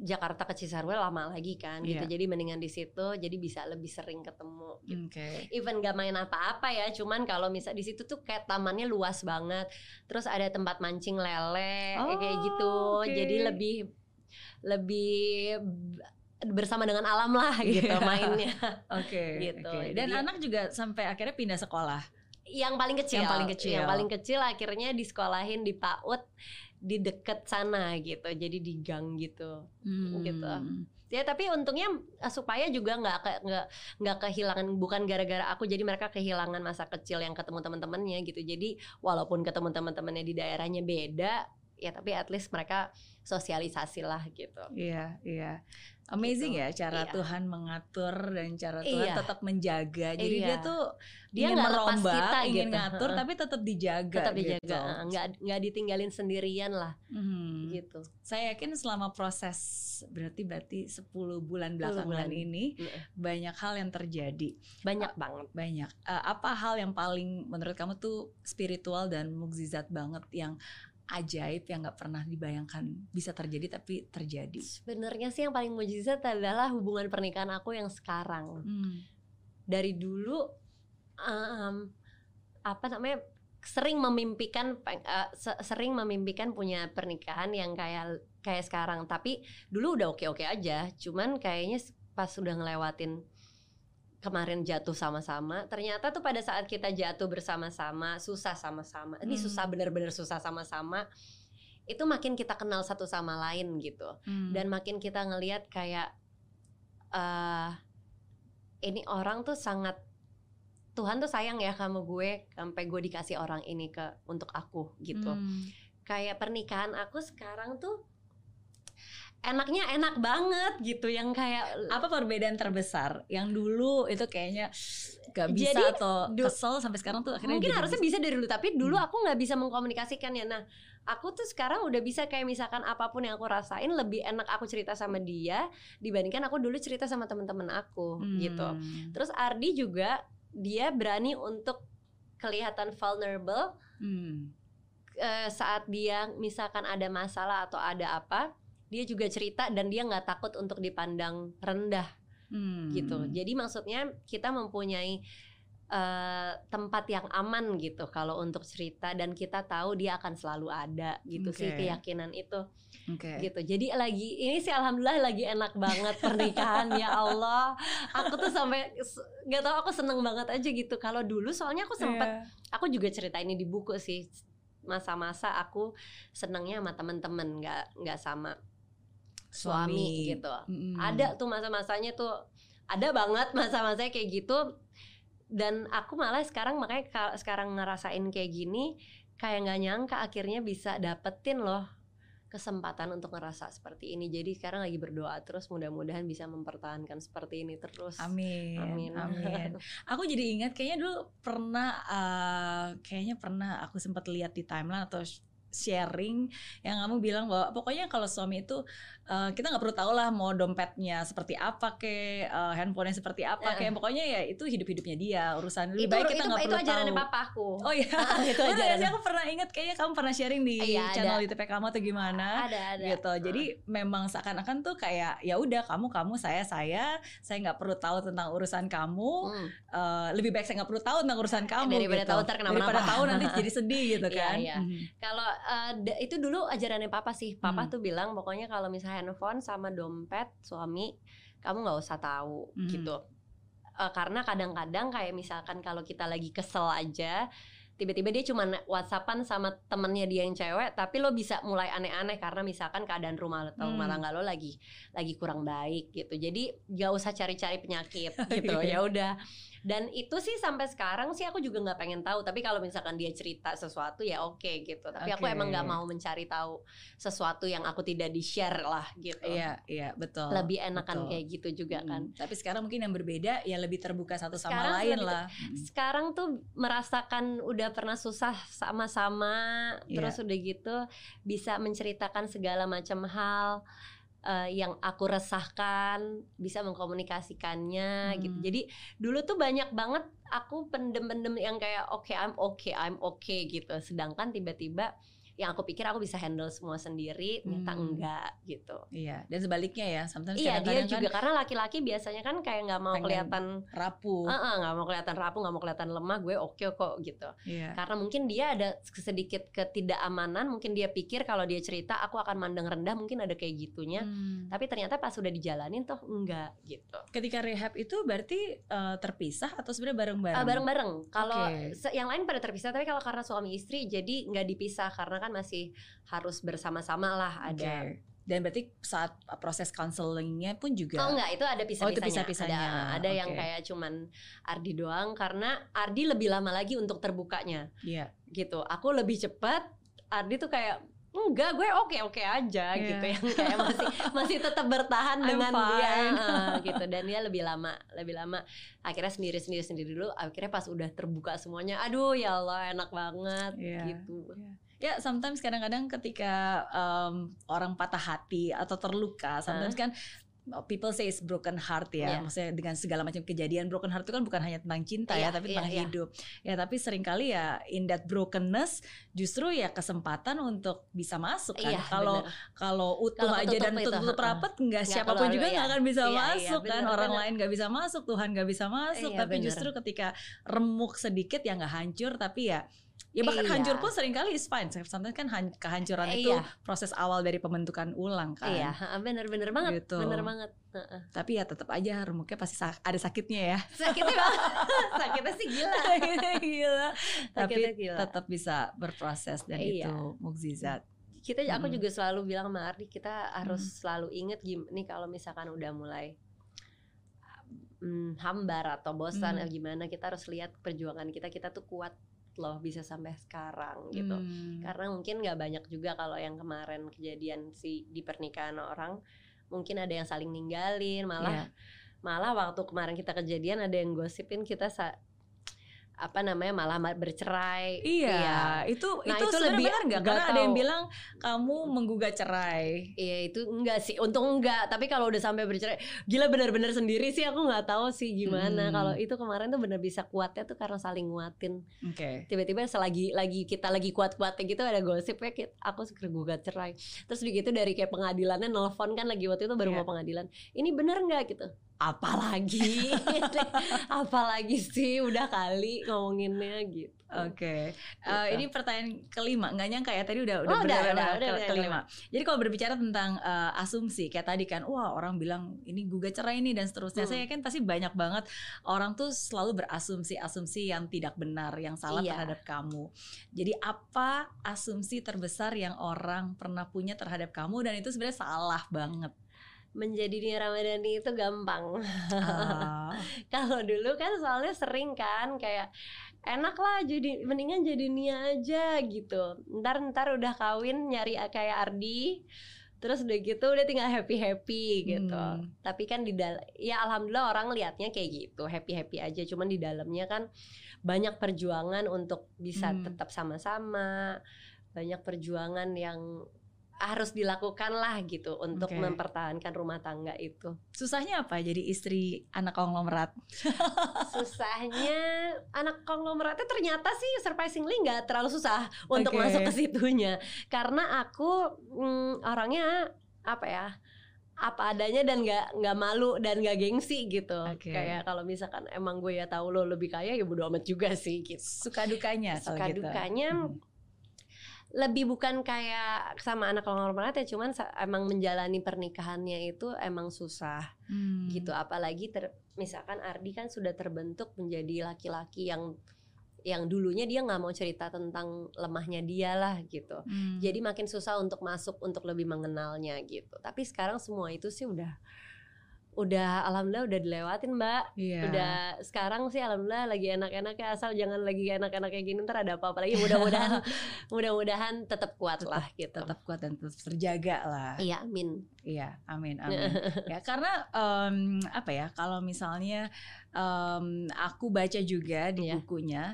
Jakarta ke Cisarua lama lagi kan gitu Iya. jadi mendingan di situ jadi bisa lebih sering ketemu gitu. Oke. even gak main apa-apa ya cuman kalau misal di situ tuh kayak tamannya luas banget terus ada tempat mancing lele Oh, kayak gitu oke. jadi lebih lebih bersama dengan alam lah gitu Iya. mainnya Oke. Gitu. oke. Dan Jadi- anak juga sampai akhirnya pindah sekolah. yang paling kecil Yang paling kecil. yang paling kecil akhirnya disekolahin di PAUD di deket sana gitu jadi di gang gitu Gitu. Hmm. ya tapi untungnya eh, supaya juga nggak ke- nggak nggak kehilangan bukan gara-gara aku jadi mereka kehilangan masa kecil yang ketemu teman-temannya gitu jadi walaupun ketemu teman-temannya di daerahnya beda ya tapi at least mereka sosialisasi lah gitu Iya, iya. Amazing Gitu. ya cara Iya. Tuhan mengatur dan cara Tuhan Iya. tetap menjaga. Jadi Iya. dia tuh Dia ingin merombak, kita ingin gitu. ngatur, tapi tetap dijaga. tetap gitu. dijaga eh, nggak nggak ditinggalin sendirian lah Mhm. gitu Saya yakin selama proses berarti berarti 10 bulan 10 belakangan bulan. ini Iya. banyak hal yang terjadi. banyak banget Banyak. Eh, apa hal yang paling menurut kamu tuh spiritual dan mukjizat banget yang ajaib yang nggak pernah dibayangkan bisa terjadi tapi terjadi. sebenarnya sih yang paling mujizat adalah hubungan pernikahan aku yang sekarang Hmm. dari dulu em, apa namanya sering memimpikan se- sering memimpikan punya pernikahan yang kayak kayak sekarang tapi dulu udah oke oke aja cuman kayaknya pas udah ngelewatin kemarin jatuh sama-sama ternyata tuh pada saat kita jatuh bersama-sama susah sama-sama ini Hmm. susah bener-bener susah sama-sama itu makin kita kenal satu sama lain gitu Hmm. dan makin kita ngelihat kayak eh ini orang tuh sangat Tuhan tuh sayang ya sama gue sampai gue dikasih orang ini ke untuk aku gitu Hmm. kayak pernikahan aku sekarang tuh enaknya enak banget gitu yang kayak apa perbedaan terbesar yang dulu itu kayaknya gak bisa Jadi, atau kesel sampai sekarang tuh akhirnya mungkin harusnya bisa dari dulu tapi dulu Hmm. aku nggak bisa mengkomunikasikan ya nah aku tuh sekarang udah bisa kayak misalkan apa pun yang aku rasain lebih enak aku cerita sama dia dibandingkan aku dulu cerita sama teman-teman aku Hmm. gitu terus Ardi juga dia berani untuk kelihatan vulnerable Hmm. saat dia misalkan ada masalah atau ada apa dia juga cerita dan dia nggak takut untuk dipandang rendah Hmm. gitu. Jadi maksudnya kita mempunyai eh, tempat yang aman gitu kalau untuk cerita dan kita tahu dia akan selalu ada gitu sih Oke. keyakinan itu Oke. gitu. Jadi lagi ini sih alhamdulillah lagi enak banget pernikahan ya Allah. Aku tuh sampai nggak tahu aku seneng banget aja gitu. Kalau dulu soalnya aku sempet Iya. aku juga cerita ini di buku sih masa-masa aku senengnya sama temen-temen nggak nggak sama suami, gitu Mm-mm. ada tuh masa-masanya tuh ada banget masa-masanya kayak gitu dan aku malah sekarang makanya ka- sekarang ngerasain kayak gini kayak nggak nyangka akhirnya bisa dapetin loh kesempatan untuk ngerasa seperti ini jadi sekarang lagi berdoa terus mudah-mudahan bisa mempertahankan seperti ini terus Amin. Amin. Amin. Aku jadi ingat kayaknya dulu pernah eh, kayaknya pernah aku sempat lihat di timeline atau sh- sharing yang kamu bilang bahwa pokoknya kalau suami itu eh, kita nggak perlu tahu lah mau dompetnya seperti apa ke handphonenya seperti apa Eh. kayak pokoknya ya itu hidup-hidupnya dia urusan lebih itu baik itu, kita nggak itu perlu ajarannya tahu. papaku Oh iya. itu Bener nggak sih? ajaran aku pernah ingat kayaknya kamu pernah sharing di Iya, ada. channel ITP kamu atau gimana ada ada gitu. Jadi memang seakan-akan tuh kayak ya udah kamu kamu saya saya saya nggak perlu tahu tentang urusan kamu. Hmm. Eh, lebih baik saya nggak perlu tahu tentang urusan kamu Daripada gitu. tahu ntar. Daripada tahu nanti jadi sedih gitu Iya, kan. iya. Mhm. Kalau eh, da- itu dulu ajarannya papa sih. Papa Hmm. tuh bilang pokoknya kalau misalnya handphone sama dompet suami kamu nggak usah tahu Hmm. gitu. Eh, karena kadang-kadang kayak misalkan kalau kita lagi kesel aja tiba-tiba dia cuma whatsappan sama temennya dia yang cewek tapi lo bisa mulai aneh-aneh karena misalkan keadaan rumah atau Hmm. tangga lo lagi lagi kurang baik gitu jadi gak usah cari-cari penyakit gitu Iya. ya udah dan itu sih sampai sekarang sih aku juga nggak pengen tahu tapi kalau misalkan dia cerita sesuatu ya oke gitu tapi aku Oke. emang nggak mau mencari tahu sesuatu yang aku tidak di share lah gitu Iya, iya, betul. lebih enakan betul. kayak gitu juga kan Hmm, Tapi sekarang mungkin yang berbeda ya lebih terbuka satu sama Sekarang lain lah. Mhm. sekarang tuh merasakan udah pernah susah sama-sama Iya. terus udah gitu bisa menceritakan segala macam hal eh, yang aku resahkan bisa mengkomunikasikannya gitu Hmm. jadi dulu tuh banyak banget aku pendem-pendem yang kayak oke I'm okay I'm okay gitu sedangkan tiba-tiba yang aku pikir aku bisa handle semua sendiri ternyata Hmm. enggak gitu Iya, dan sebaliknya ya. Sometimes iya dia kadang-kadang kan juga karena laki-laki biasanya kan kayak nggak mau kelihatan rapuh. Nggak mau kelihatan rapuh, nggak mau kelihatan lemah, gue oke kok gitu. Iya. Karena mungkin dia ada sedikit ketidakamanan, mungkin dia pikir kalau dia cerita aku akan mandang rendah, mungkin ada kayak gitunya. Hmm. Tapi ternyata pas sudah dijalanin toh enggak gitu. Ketika rehab itu berarti eh, terpisah atau sebenarnya bareng-bareng? Ah, bareng-bareng. Kalau se- yang lain pada terpisah, tapi kalau karena suami istri jadi nggak dipisah karena kan masih harus bersama-sama lah ada. Dan berarti saat proses counselingnya pun juga. Oh enggak, itu ada Oh, itu pisah-pisahnya. pisah-pisahnya. Ada, ada yang Oke. kayak cuman Ardi doang karena Ardi lebih lama lagi untuk terbukanya. Iya. gitu aku lebih cepat Ardi tuh kayak enggak gue oke oke aja Iya. gitu yang kayak masih masih tetap bertahan dengan dia fine. eh, gitu dan dia lebih lama lebih lama akhirnya sendiri sendiri sendiri dulu akhirnya pas udah terbuka semuanya aduh ya Allah enak banget Iya. gitu Ya, sometimes kadang-kadang ketika um, orang patah hati atau terluka, sometimes kan uh, people say it's broken heart ya. Iya. Maksudnya dengan segala macam kejadian broken heart itu kan bukan hanya tentang cinta ya, Iya, tapi iya, tentang iya. hidup. Ya, tapi sering kali ya in that brokenness justru ya kesempatan untuk bisa masuk kan. Iya, Kalau bener. kalau utuh Kalau aja dan itu, tutup heeh. rapat nggak siapa pun juga iya. nggak akan bisa Iya, iya, masuk kan. bener, Orang bener. lain nggak bisa masuk, Tuhan nggak bisa masuk. Iya, tapi bener. justru ketika remuk sedikit ya nggak hancur, tapi ya Ya bahkan Iya. hancur pun sering kali is fine. Sometimes kan han- kehancuran itu Iya. proses awal dari pembentukan ulang kan. iya bener-bener banget Gitu. bener banget Heeh. Tapi ya tetap aja remuknya pasti sa- ada sakitnya ya. sakitnya banget sakitnya sih gila Gila. Tapi Sakitnya gila. tetap bisa berproses dan Iya. itu mukjizat. kita aku juga selalu bilang sama Ardi kita harus Mm. selalu inget nih kalau misalkan udah mulai mm, hambar atau bosan Mm. atau gimana kita harus lihat perjuangan kita kita tuh kuat loh bisa sampai sekarang gitu Hmm. karena mungkin nggak banyak juga kalau yang kemarin kejadian si di pernikahan orang mungkin ada yang saling ninggalin malah Iya. malah waktu kemarin kita kejadian ada yang gosipin kita sa- apa namanya malah ma- bercerai Iya, itu Nah, itu, itu lebih- benar nggak Karena ada yang tahu. bilang kamu menggugat cerai. Iya itu enggak sih, untung enggak. Tapi kalau udah sampai bercerai, gila benar-benar sendiri sih aku nggak tahu sih gimana. Hmm. Kalau itu kemarin tuh benar bisa kuatnya tuh karena saling nguatin. Oke. Tiba-tiba selagi lagi kita lagi kuat-kuatnya gitu ada gosipnya kita, aku segera gugat cerai. Terus begitu dari kayak pengadilannya nelfon kan lagi waktu itu baru Iya. mau pengadilan. Ini bener nggak gitu? Apalagi, apalagi sih udah kali ngomonginnya gitu. Oke, Eh, Gitu. ini pertanyaan kelima, nggak nyangka ya tadi udah udah Oh, udah, benar-benar udah, ke- udah, udah, kelima. Jadi kalau berbicara tentang eh, asumsi, kayak tadi kan, wah orang bilang ini gugat cerai ini dan seterusnya. Hmm. Saya yakin pasti banyak banget orang tuh selalu berasumsi-asumsi yang tidak benar, yang salah Iya. terhadap kamu. Jadi apa asumsi terbesar yang orang pernah punya terhadap kamu dan itu sebenarnya salah banget. Menjadi Nia Ramadhani itu gampang. Ah, Kalau dulu kan soalnya sering kan kayak enak lah jadi mendingan jadi Nia aja gitu. Ntar ntar udah kawin nyari kayak Ardi. Terus udah gitu udah tinggal happy happy gitu. Hmm. Tapi kan di dalam ya alhamdulillah orang liatnya kayak gitu happy happy aja. Cuman di dalamnya kan banyak perjuangan untuk bisa Hmm. tetap sama-sama. Banyak perjuangan yang harus dilakukan lah gitu untuk Oke. mempertahankan rumah tangga itu. susahnya apa jadi istri anak konglomerat? susahnya anak konglomeratnya ternyata sih surprisingly nggak terlalu susah untuk Oke. masuk ke situnya karena aku mm, orangnya apa ya apa adanya dan nggak nggak malu dan nggak gengsi gitu Oke. kayak kalau misalkan emang gue ya tahu lo lebih kaya ya bodo amat juga sih gitu Suka dukanya suka gitu. dukanya Hmm. Lebih bukan kayak sama anak konglomerat ya cuman emang menjalani pernikahannya itu emang susah Hmm. gitu apalagi ter, misalkan Ardi kan sudah terbentuk menjadi laki-laki yang yang dulunya dia nggak mau cerita tentang lemahnya dia lah gitu Hmm. jadi makin susah untuk masuk untuk lebih mengenalnya gitu tapi sekarang semua itu sih udah udah alhamdulillah udah dilewatin mbak Iya. udah sekarang sih alhamdulillah lagi enak-enaknya asal jangan lagi enak-enak kayak gini ntar ada apa-apa lagi mudah-mudahan mudah-mudahan tetap kuat Tetap- lah gitu tetap kuat dan tetap terjaga lah. iya amin Iya, amin, amin. ya karena em, apa ya? Kalau misalnya em, aku baca juga di Iya. bukunya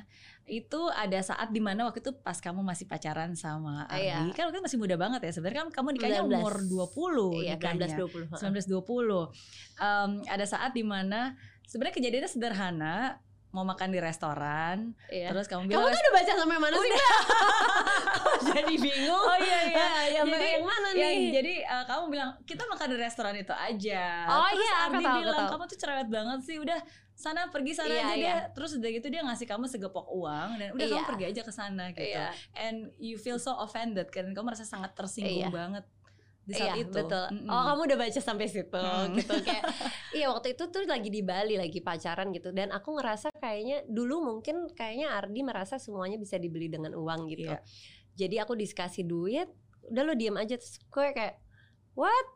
itu ada saat di mana waktu itu pas kamu masih pacaran sama Ah, Ardi, iya. kan waktu itu masih muda banget ya. Sebenarnya kan kamu nikahnya 19. umur 20 iya nikahnya. 19 20 1920. Em, ada saat di mana sebenarnya kejadiannya sederhana, mau makan di restoran, iya. terus kamu kamu bilang tuh udah baca sampai mana sih Mbak? Kok jadi bingung Oh iya iya. Ah, yang, Jadi- yang mana Ya, nih jadi eh, kamu bilang kita makan di restoran itu aja. Oh Terus iya, Ardi tahu, aku bilang tahu. kamu tuh cerewet banget sih. Udah sana pergi sana Iya, aja iya. deh. Terus udah gitu dia ngasih kamu segepok uang dan udah kamu Iya. pergi aja ke sana gitu. Iya. And you feel so offended kan kamu merasa sangat tersinggung Iya. banget di saat iya, itu. betul. Mm-mm. Oh, kamu udah baca sampai situ Mm. gitu kayak iya waktu itu tuh lagi di Bali lagi pacaran gitu dan aku ngerasa kayaknya dulu mungkin kayaknya Ardi merasa semuanya bisa dibeli dengan uang gitu. Iya. Jadi aku dikasih duit, udah lo diem aja terus gue kayak what?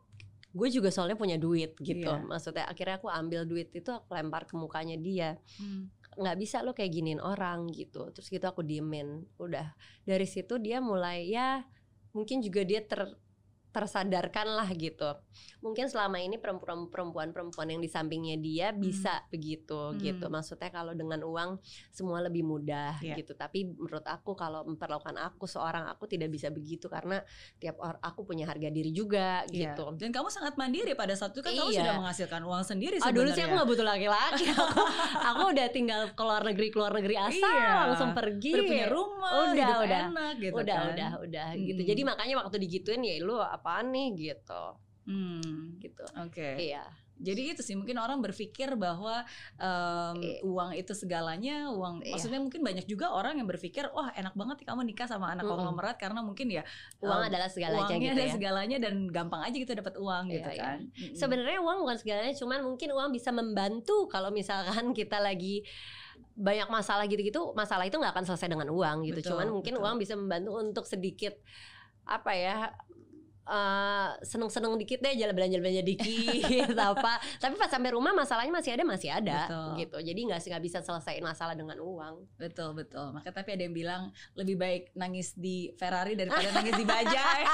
Gue juga soalnya punya duit gitu. Iya. Maksudnya akhirnya aku ambil duit itu aku lempar ke mukanya dia. Hmm. nggak bisa lo kayak giniin orang gitu terus gitu aku diemin udah dari situ dia mulai ya mungkin juga dia ter tersadarkan lah gitu mungkin selama ini perempuan perempuan perempuan yang di sampingnya dia bisa begitu Hmm. gitu maksudnya kalau dengan uang semua lebih mudah Iya. gitu tapi menurut aku kalau memperlakukan aku seorang aku tidak bisa begitu karena tiap orang aku punya harga diri juga Iya. gitu Dan kamu sangat mandiri pada saat itu kan kamu Iya. sudah menghasilkan uang sendiri Ah dulu sih sebenarnya. aku gak butuh laki-laki aku, aku udah tinggal ke luar negeri ke luar negeri asal Iya. langsung pergi udah punya rumah, Udah, udah. enak gitu udah kan. udah udah gitu Mm-mm. jadi makanya waktu digituin ya lu apaan nih gitu Hmm. gitu Oke. iya Jadi itu sih mungkin orang berpikir bahwa em, Iya. uang itu segalanya, uang Iya. maksudnya mungkin banyak juga orang yang berpikir wah enak banget nih kamu nikah sama anak Mm-mm. konglomerat karena mungkin ya uang em, adalah segalanya uangnya gitu ada ya segalanya dan gampang aja gitu dapat uang Iya, gitu iya. kan. Mm-mm. sebenarnya uang bukan segalanya cuman mungkin uang bisa membantu kalau misalkan kita lagi banyak masalah gitu-gitu masalah itu nggak akan selesai dengan uang gitu Betul, cuman mungkin betul. uang bisa membantu untuk sedikit apa ya uh, seneng-seneng dikit deh jalan belanja-belanja dikit apa tapi pas sampai rumah masalahnya masih ada masih ada Betul. gitu jadi nggak sih nggak bisa selesaiin masalah dengan uang Betul betul. Maka tapi ada yang bilang lebih baik nangis di Ferrari daripada nangis di bajai.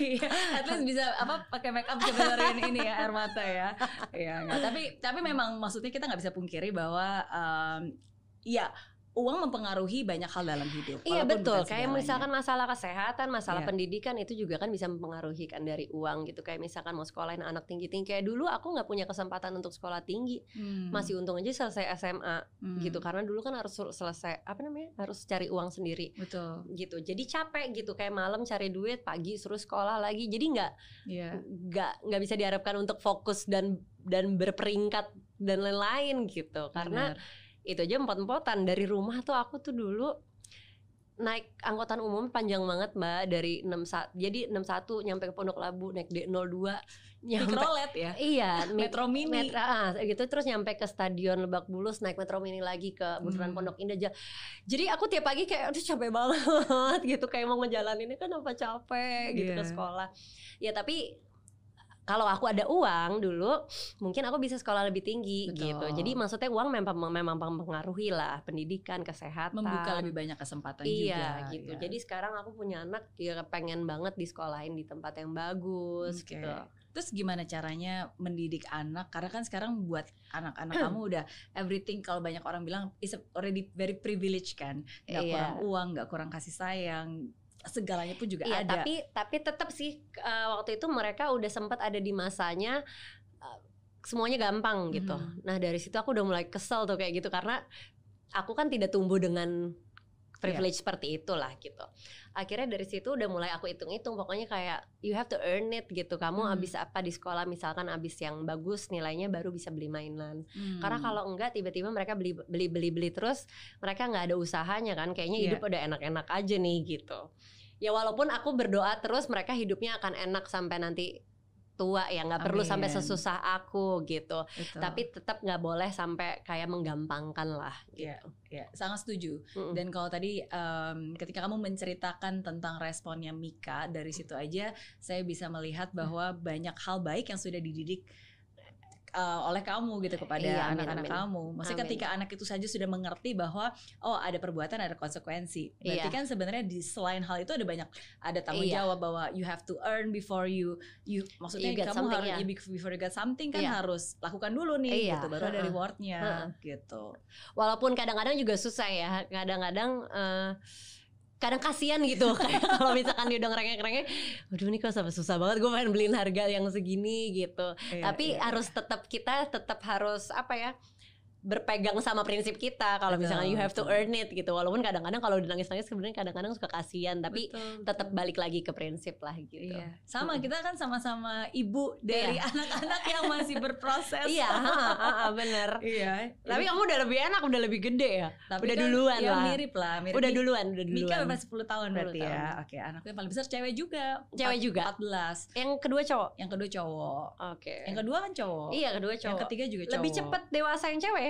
Iya, at least bisa apa pakai make up sebenarnya ini ya air mata ya. Iya. Tapi tapi memang maksudnya kita nggak bisa pungkiri bahwa um, ya uang mempengaruhi banyak hal dalam hidup. Iya betul, kayak misalkan masalah kesehatan, masalah Iya. pendidikan itu juga kan bisa mempengaruhi kan dari uang gitu. Kayak misalkan mau sekolahin anak tinggi-tinggi, kayak dulu aku nggak punya kesempatan untuk sekolah tinggi, Hmm, masih untung aja selesai SMA hmm, gitu. Karena dulu kan harus selesai apa namanya, harus cari uang sendiri Betul. gitu. Jadi capek gitu, kayak malam cari duit, pagi suruh sekolah lagi. Jadi nggak Iya. nggak nggak bisa diharapkan untuk fokus dan dan berperingkat dan lain-lain gitu. Karena benar. Itu aja empot-empotan dari rumah tuh aku tuh dulu naik angkutan umum panjang banget mbak dari 61 jadi 61 nyampe ke Pondok Labu naik D02 nyampe Mikrolet ya. iya Metro Mini. Metro, ah, gitu terus nyampe ke stadion Lebak Bulus naik Metro Mini lagi ke Bundaran Hmm. Pondok Indah Ja- jadi aku tiap pagi kayak aduh capek banget gitu kayak mau ngejalaninnya kan apa capek gitu ke Iya. sekolah ya tapi kalau aku ada uang dulu mungkin aku bisa sekolah lebih tinggi Betul. gitu jadi maksudnya uang memang memang mempengaruhi lah pendidikan kesehatan Membuka lebih banyak kesempatan iya juga. gitu ya. jadi sekarang aku punya anak ya pengen banget disekolahin di tempat yang bagus Oke. gitu Terus gimana caranya mendidik anak? Karena kan sekarang buat anak-anak kamu udah everything kalau banyak orang bilang is already very privileged kan. Gak Iya. kurang uang, gak kurang kasih sayang, segalanya pun juga Iya, ada. tapi tapi tetap sih eh, waktu itu mereka udah sempat ada di masanya eh, semuanya gampang gitu. Mhm. Nah, dari situ aku udah mulai kesel tuh kayak gitu karena aku kan tidak tumbuh dengan privilege seperti itulah gitu. Akhirnya dari situ udah mulai aku hitung-hitung pokoknya kayak you have to earn it gitu. Kamu Hmm. abis apa di sekolah misalkan abis yang bagus nilainya baru bisa beli mainan. Hmm. Karena kalau enggak tiba-tiba mereka beli beli beli beli terus mereka nggak ada usahanya kan kayaknya Iya. hidup udah enak-enak aja nih gitu. Ya walaupun aku berdoa terus mereka hidupnya akan enak sampai nanti tua ya nggak perlu sampai sesusah aku gitu. Betul. Tapi tetap nggak boleh sampai kayak menggampangkan lah Iya. gitu. ya, sangat setuju. Mm-mm. Dan kalau tadi em, ketika kamu menceritakan tentang responnya Mika dari situ aja saya bisa melihat bahwa banyak hal baik yang sudah dididik eh, oleh kamu gitu kepada Iya, anak-anak kamu. Maksudnya Amin. ketika anak itu saja sudah mengerti bahwa oh ada perbuatan ada konsekuensi. Berarti Iya. kan sebenarnya di selain hal itu ada banyak ada tanggung Iya. jawab bahwa you have to earn before you you maksudnya You kamu harus you before you get something kan Iya. harus lakukan dulu nih Iya, gitu baru ada heeh. rewardnya Heeh. gitu. Walaupun kadang-kadang juga susah ya. Kadang-kadang eh, kadang kasihan gitu. Kayak kalau misalkan dia udah ngerengek-rengek aduh ini kok sampai susah banget gue pengen beliin harga yang segini gitu. Iya, tapi iya, harus tetap kita tetap harus apa ya berpegang sama prinsip kita kalau misalkan you have to earn it gitu walaupun kadang-kadang kalau udah nangis-nangis sebenarnya kadang-kadang suka kasihan tapi Betul, tetap betul. balik lagi ke prinsip lah gitu Iya. Sama Mm-mm. kita kan sama-sama ibu dari Iya. anak-anak yang masih berproses. iya ha, ha, ha, bener Iya. tapi kamu udah lebih enak udah lebih gede ya Tapi udah kan duluan ya lah. mirip lah, mirip. udah duluan udah Mika duluan berapa 10 tahun 10 berarti ya. tahun. Oke, anakku yang paling besar cewek juga. Cewek juga? 14. yang kedua cowok Yang kedua cowok. oke Yang kedua kan cowok. iya kedua cowok Yang ketiga juga cowok. lebih cepet dewasa yang cewek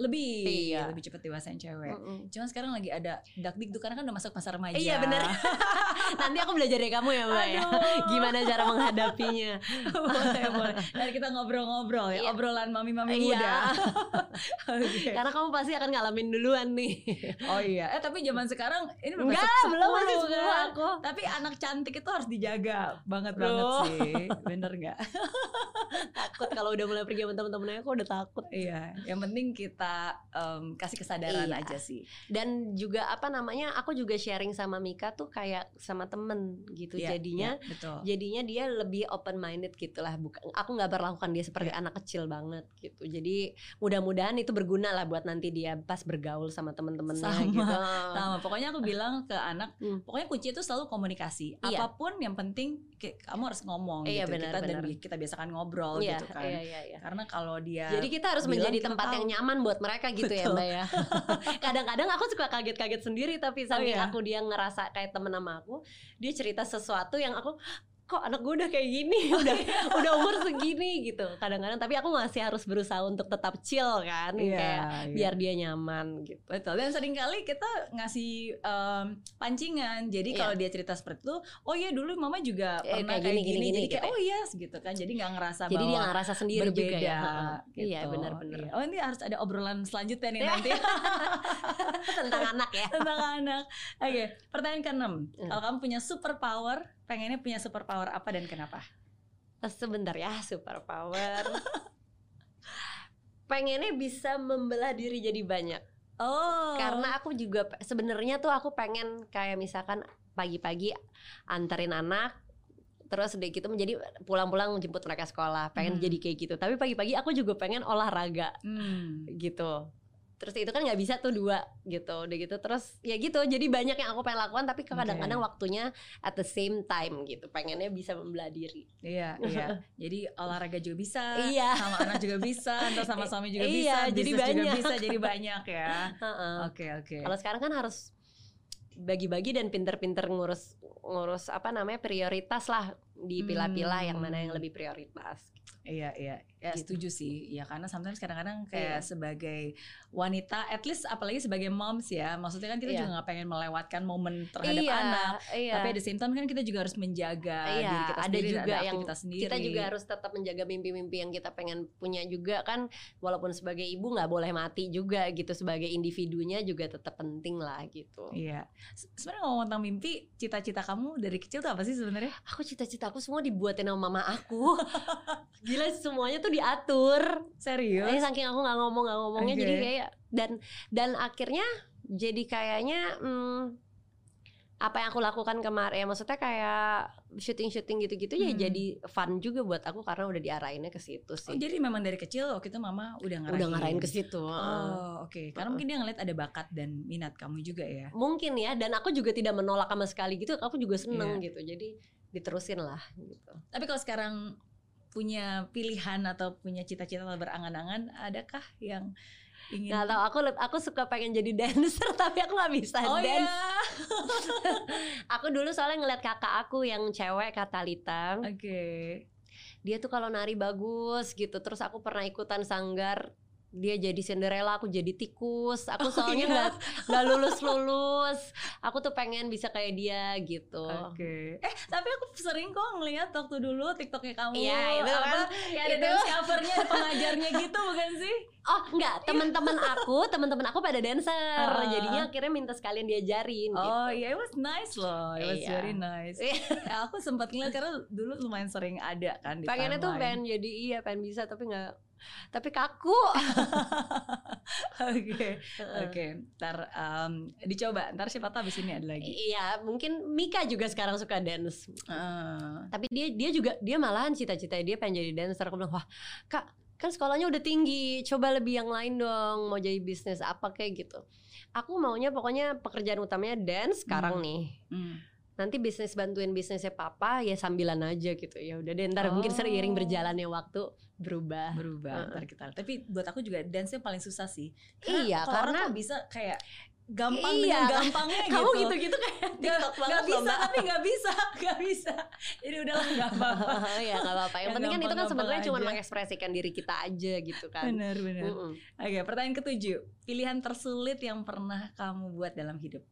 Lebih. Iya. Lebih cepet dewasa yang cewek. Mm-mm. Cuman sekarang lagi ada dakdikduk karena kan udah masuk masa remaja. Iya bener Nanti aku belajar dari kamu ya Mbak ya. Gimana cara menghadapinya boleh, boleh. Nanti kita ngobrol-ngobrol ya, Iya. obrolan mami-mami Iya. muda. Oke. Karena kamu pasti akan ngalamin duluan nih Oh iya, eh tapi zaman sekarang ini Enggak belum masih 10 sepuluh kan? aku Tapi anak cantik itu harus dijaga banget banget Loh. sih, bener nggak? Takut kalau udah mulai pergi sama temen-temennya aku udah takut iya, yang penting kita em, kasih kesadaran Iya. aja sih. Dan juga apa namanya Aku juga sharing sama Mika tuh kayak sama temen gitu Iya, Jadinya iya, betul. Jadinya dia lebih open minded gitu lah Bukan, Aku nggak berlakukan dia seperti Iya. anak kecil banget gitu Jadi mudah-mudahan itu berguna lah Buat nanti dia pas bergaul sama temen-temennya Sama, gitu Sama, pokoknya aku bilang ke anak, Hmm. pokoknya kunci itu selalu komunikasi. Iya. Apa pun yang penting kamu harus ngomong Iya, gitu. benar, kita dan benar. bi- kita biasakan ngobrol Iya, gitu kan. iya, iya, iya. Karena kalau dia Jadi kita harus bilang menjadi kita tempat tahu. yang nyaman buat mereka gitu ya Betul. Mbak ya. Kadang-kadang aku suka kaget-kaget sendiri tapi saking iya? aku dia ngerasa kayak temen sama aku, dia cerita sesuatu yang aku kok anak gue udah kayak gini udah udah umur segini gitu kadang-kadang tapi aku masih harus berusaha untuk tetap chill kan Iya, kayak iya. biar dia nyaman gitu Betul. Dan sering kali kita ngasih em, pancingan. Jadi Iya. kalau dia cerita seperti itu, oh iya dulu mama juga Eh, pernah kayak kayak gini, gini, gini, Jadi kayak gitu oh iya gitu kan. Jadi nggak ngerasa jadi dia bahwa nggak rasa sendiri berbeda. juga ya Heeh. gitu. iya benar-benar Iya. Oh ini harus ada obrolan selanjutnya nih Iya. nanti tentang anak ya tentang anak. Oke, pertanyaan keenam. Hmm. Kalau kamu punya superpower, pengennya punya superpower apa dan kenapa? sebentar ya super power pengennya bisa membelah diri jadi banyak Oh. karena aku juga sebenarnya tuh aku pengen kayak misalkan pagi-pagi anterin anak terus udah gitu menjadi pulang-pulang jemput mereka sekolah pengen Hmm. jadi kayak gitu tapi pagi-pagi aku juga pengen olahraga Hmm. gitu terus itu kan nggak bisa tuh dua gitu udah gitu terus ya gitu jadi banyak yang aku pengen lakukan tapi kadang-kadang waktunya at the same time gitu pengennya bisa membelah diri Iya, iya. Jadi olahraga juga bisa, Iya. sama anak juga bisa, ntar sama suami juga Iya, bisa, jadi bisnis juga banyak. bisa, jadi banyak ya. Oke, oke. Kalau sekarang kan harus bagi-bagi dan pinter-pinter ngurus ngurus apa namanya prioritas lah dipilah-pilah yang mana yang Hmm. lebih prioritas. Iya, iya. Ya Gitu. setuju sih. Ya karena sometimes kadang-kadang kayak Iya. sebagai wanita, at least apalagi sebagai moms ya. Maksudnya kan kita Iya. juga nggak pengen melewatkan momen terhadap iya, anak. iya. Tapi same time kan kita juga harus menjaga Iya, diri kita ada sendiri, juga ada yang aktivitas sendiri. kita juga harus tetap menjaga mimpi-mimpi yang kita pengen punya juga kan walaupun sebagai ibu nggak boleh mati juga gitu sebagai individunya juga tetap penting lah gitu. Iya. Se- Sebenarnya ngomong tentang mimpi, cita-cita kamu dari kecil tuh apa sih sebenarnya? Aku cita-citaku semua dibuatin sama mama aku. Gila semuanya tuh diatur. Serius? Ini saking aku nggak ngomong nggak ngomongnya Oke. jadi kayak dan dan akhirnya jadi kayaknya hmm, apa yang aku lakukan kemarin ya maksudnya kayak syuting-syuting gitu-gitu ya Hmm. jadi fun juga buat aku karena udah diarahinnya ke situ Oh, sih. jadi memang dari kecil waktu itu mama udah ngarahin. udah ngarahin ke situ. Oh, oke. Karena mungkin dia ngeliat ada bakat dan minat kamu juga ya. Mungkin ya dan aku juga tidak menolak sama sekali gitu. Aku juga seneng Iya. gitu. Jadi diterusin lah gitu. Tapi kalau sekarang punya pilihan atau punya cita-cita atau berangan-angan, adakah yang ingin? Nggak tahu aku aku suka pengen jadi dancer tapi aku nggak bisa Oh dance. iya. Aku dulu soalnya ngeliat kakak aku yang cewek Katalita. Oke. dia tuh kalau nari bagus gitu terus aku pernah ikutan sanggar dia jadi Cinderella aku jadi tikus aku Oh, soalnya iya. nggak nggak lulus lulus aku tuh pengen bisa kayak dia gitu Oke. Eh, tapi aku sering kok ngeliat waktu dulu TikToknya kamu. Iya, itu apa, kan, Kayak ada itu. dance covernya, ada pengajarnya gitu bukan sih? oh enggak teman-teman aku teman-teman aku pada dancer Ah. jadinya akhirnya minta sekalian diajarin gitu Oh iya, it was nice loh. It was Iya. very nice. Ya, aku sempat ngeliat karena dulu lumayan sering ada kan di pengennya tuh pengen jadi iya pengen bisa tapi nggak tapi kaku Oke, oke. Ntar em, dicoba. Ntar siapa tahu abis ini ada lagi. iya mungkin Mika juga sekarang suka dance Eh, tapi dia dia juga dia malahan cita-cita dia pengen jadi dancer aku bilang wah kak kan sekolahnya udah tinggi coba lebih yang lain dong mau jadi bisnis apa kayak gitu aku maunya pokoknya pekerjaan utamanya dance sekarang Hmm. nih hmm. Nanti bisnis bantuin bisnisnya papa ya sambilan aja gitu ya udah deh ntar mungkin Oh. seiring berjalannya waktu berubah berubah Heeh. ntar kita. Tapi buat aku juga dance-nya paling susah sih. Iya, kalau orang karena- kok bisa kayak gampang Iya, dengan gampangnya kamu gitu. gitu-gitu kayak Gak, TikTok banget gak bisa tapi gak bisa Gak bisa Jadi udahlah gak apa-apa ya nggak apa-apa yang Yang penting kan itu kan sebenarnya cuma mengekspresikan diri kita aja gitu kan Bener bener Mm-mm. Oke pertanyaan ketujuh Pilihan tersulit yang pernah kamu buat dalam hidup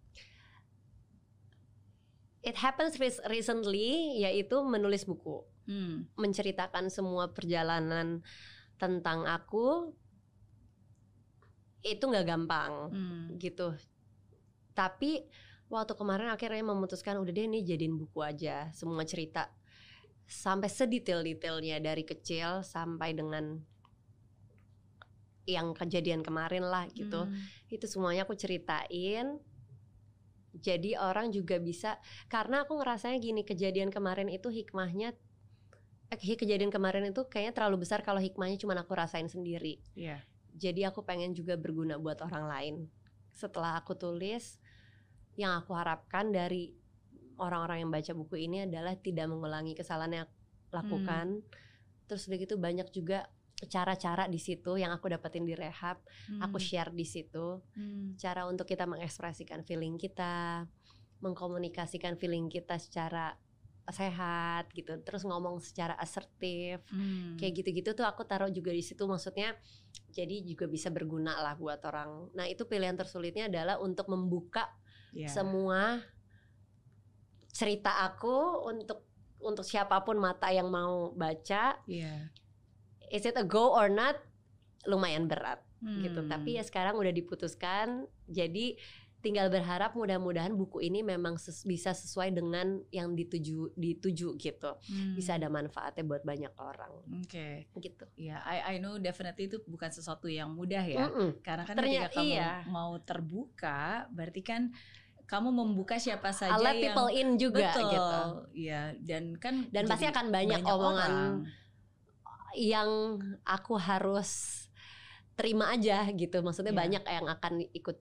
it happens re- recently yaitu menulis buku. Hmm. menceritakan semua perjalanan tentang aku. Itu nggak gampang Hmm. gitu. Tapi waktu kemarin akhirnya memutuskan udah deh ini jadiin buku aja. Semua cerita. Sampai sedetail-detailnya dari kecil sampai dengan yang kejadian kemarin lah gitu. Hmm. itu semuanya aku ceritain jadi orang juga bisa karena aku ngerasanya gini kejadian kemarin itu hikmahnya eh, kejadian kemarin itu kayaknya terlalu besar kalau hikmahnya cuma aku rasain sendiri. Iya. Jadi aku pengen juga berguna buat orang lain. Setelah aku tulis yang aku harapkan dari orang-orang yang baca buku ini adalah tidak mengulangi kesalahan yang aku lakukan. Terus udah gitu banyak juga cara-cara di situ yang aku dapetin di rehab aku Hmm. share di situ Hmm. cara untuk kita mengekspresikan feeling kita, mengkomunikasikan feeling kita secara sehat gitu terus ngomong secara asertif Hmm. kayak gitu-gitu tuh aku taruh juga di situ maksudnya jadi juga bisa berguna lah buat orang nah itu pilihan tersulitnya adalah untuk membuka Iya. semua cerita aku untuk untuk siapa pun mata yang mau baca Iya. Is it a go or not lumayan berat gitu Hmm. tapi ya sekarang udah diputuskan jadi tinggal berharap mudah-mudahan buku ini memang ses- bisa sesuai dengan yang dituju dituju gitu Hmm. bisa ada manfaatnya buat banyak orang Oke, gitu ya I I know definitely itu bukan sesuatu yang mudah ya. Mm-mm. Karena kan Ternyata- ketika kamu iya. mau terbuka, berarti kan kamu membuka siapa saja let yang people in juga betul, gitu Iya, dan kan dan pasti akan banyak, omongan orang. Yang aku harus terima aja gitu. Maksudnya Iya. banyak yang akan ikut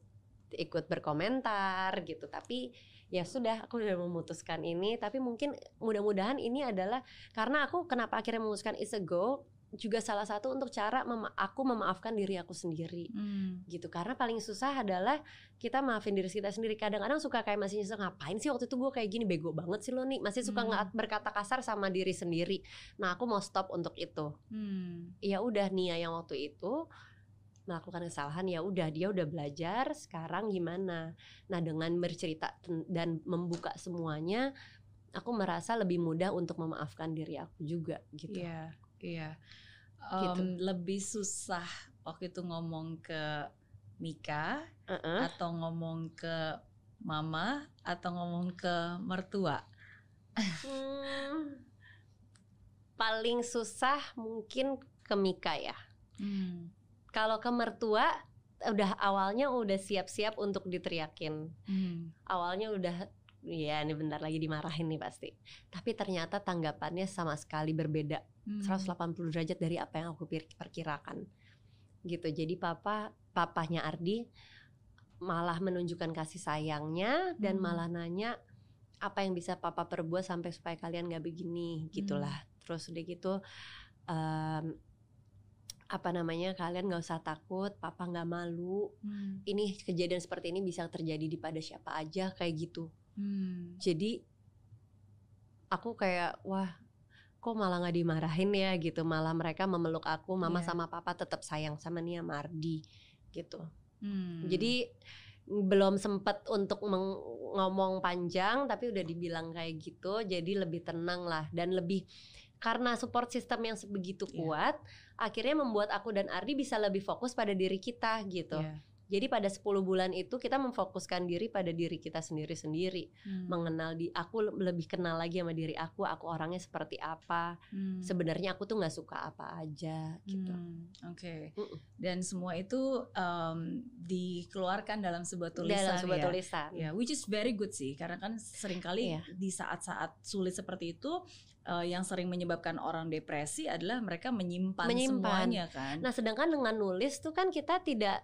ikut berkomentar gitu. Tapi ya sudah aku udah memutuskan ini. Tapi mungkin mudah-mudahan ini adalah karena aku kenapa akhirnya memutuskan is a go juga salah satu untuk cara mema- aku memaafkan diri aku sendiri. Hmm. gitu. Karena paling susah adalah kita maafin diri kita sendiri. Kadang-kadang suka kayak masih nyesel ngapain sih waktu itu gue kayak gini? Bego banget sih lo nih. Masih suka Hmm. nggak berkata kasar sama diri sendiri. Nah aku mau stop untuk itu. Hmm. ya udah Nia yang waktu itu melakukan kesalahan ya udah dia udah belajar sekarang gimana? Nah dengan bercerita dan membuka semuanya aku merasa lebih mudah untuk memaafkan diri aku juga gitu Iya, iya. Gitu. Lebih susah waktu itu ngomong ke Mika Heeh. atau ngomong ke mama atau ngomong ke mertua. Hmm, paling susah mungkin ke Mika ya Hmm. kalau ke mertua udah awalnya udah siap-siap untuk diteriakin Hmm. awalnya udah ya ini bentar lagi dimarahin nih pasti tapi ternyata tanggapannya sama sekali berbeda Hmm. 180 derajat dari apa yang aku perkirakan gitu jadi papa papahnya Ardi malah menunjukkan kasih sayangnya dan Hmm. malah nanya apa yang bisa papa perbuat sampai supaya kalian nggak begini gitulah terus udah gitu em, apa namanya kalian nggak usah takut papa nggak malu Hmm. ini kejadian seperti ini bisa terjadi di pada siapa aja kayak gitu Hmm. jadi aku kayak wah kok malah nggak dimarahin ya gitu malah mereka memeluk aku mama Iya. sama papa tetap sayang sama Nia Mardi gitu Hmm. jadi belum sempet untuk ngomong panjang tapi udah dibilang kayak gitu jadi lebih tenang lah dan lebih karena support system yang sebegitu Iya. kuat akhirnya membuat aku dan Ardi bisa lebih fokus pada diri kita gitu Iya. Jadi pada 10 bulan itu kita memfokuskan diri pada diri kita sendiri-sendiri Hmm. mengenal di aku le- lebih kenal lagi sama diri aku aku orangnya seperti apa Hmm. sebenarnya aku tuh nggak suka apa aja gitu Hmm, Oke. Mm-mm. Dan semua itu em, dikeluarkan dalam sebuah tulisan dalam sebuah ya. tulisan Ya, which is very good sih, karena kan sering kali Iya. di saat-saat sulit seperti itu, eh, yang sering menyebabkan orang depresi adalah mereka menyimpan, Menyimpan. semuanya kan. nah sedangkan dengan nulis tuh kan kita tidak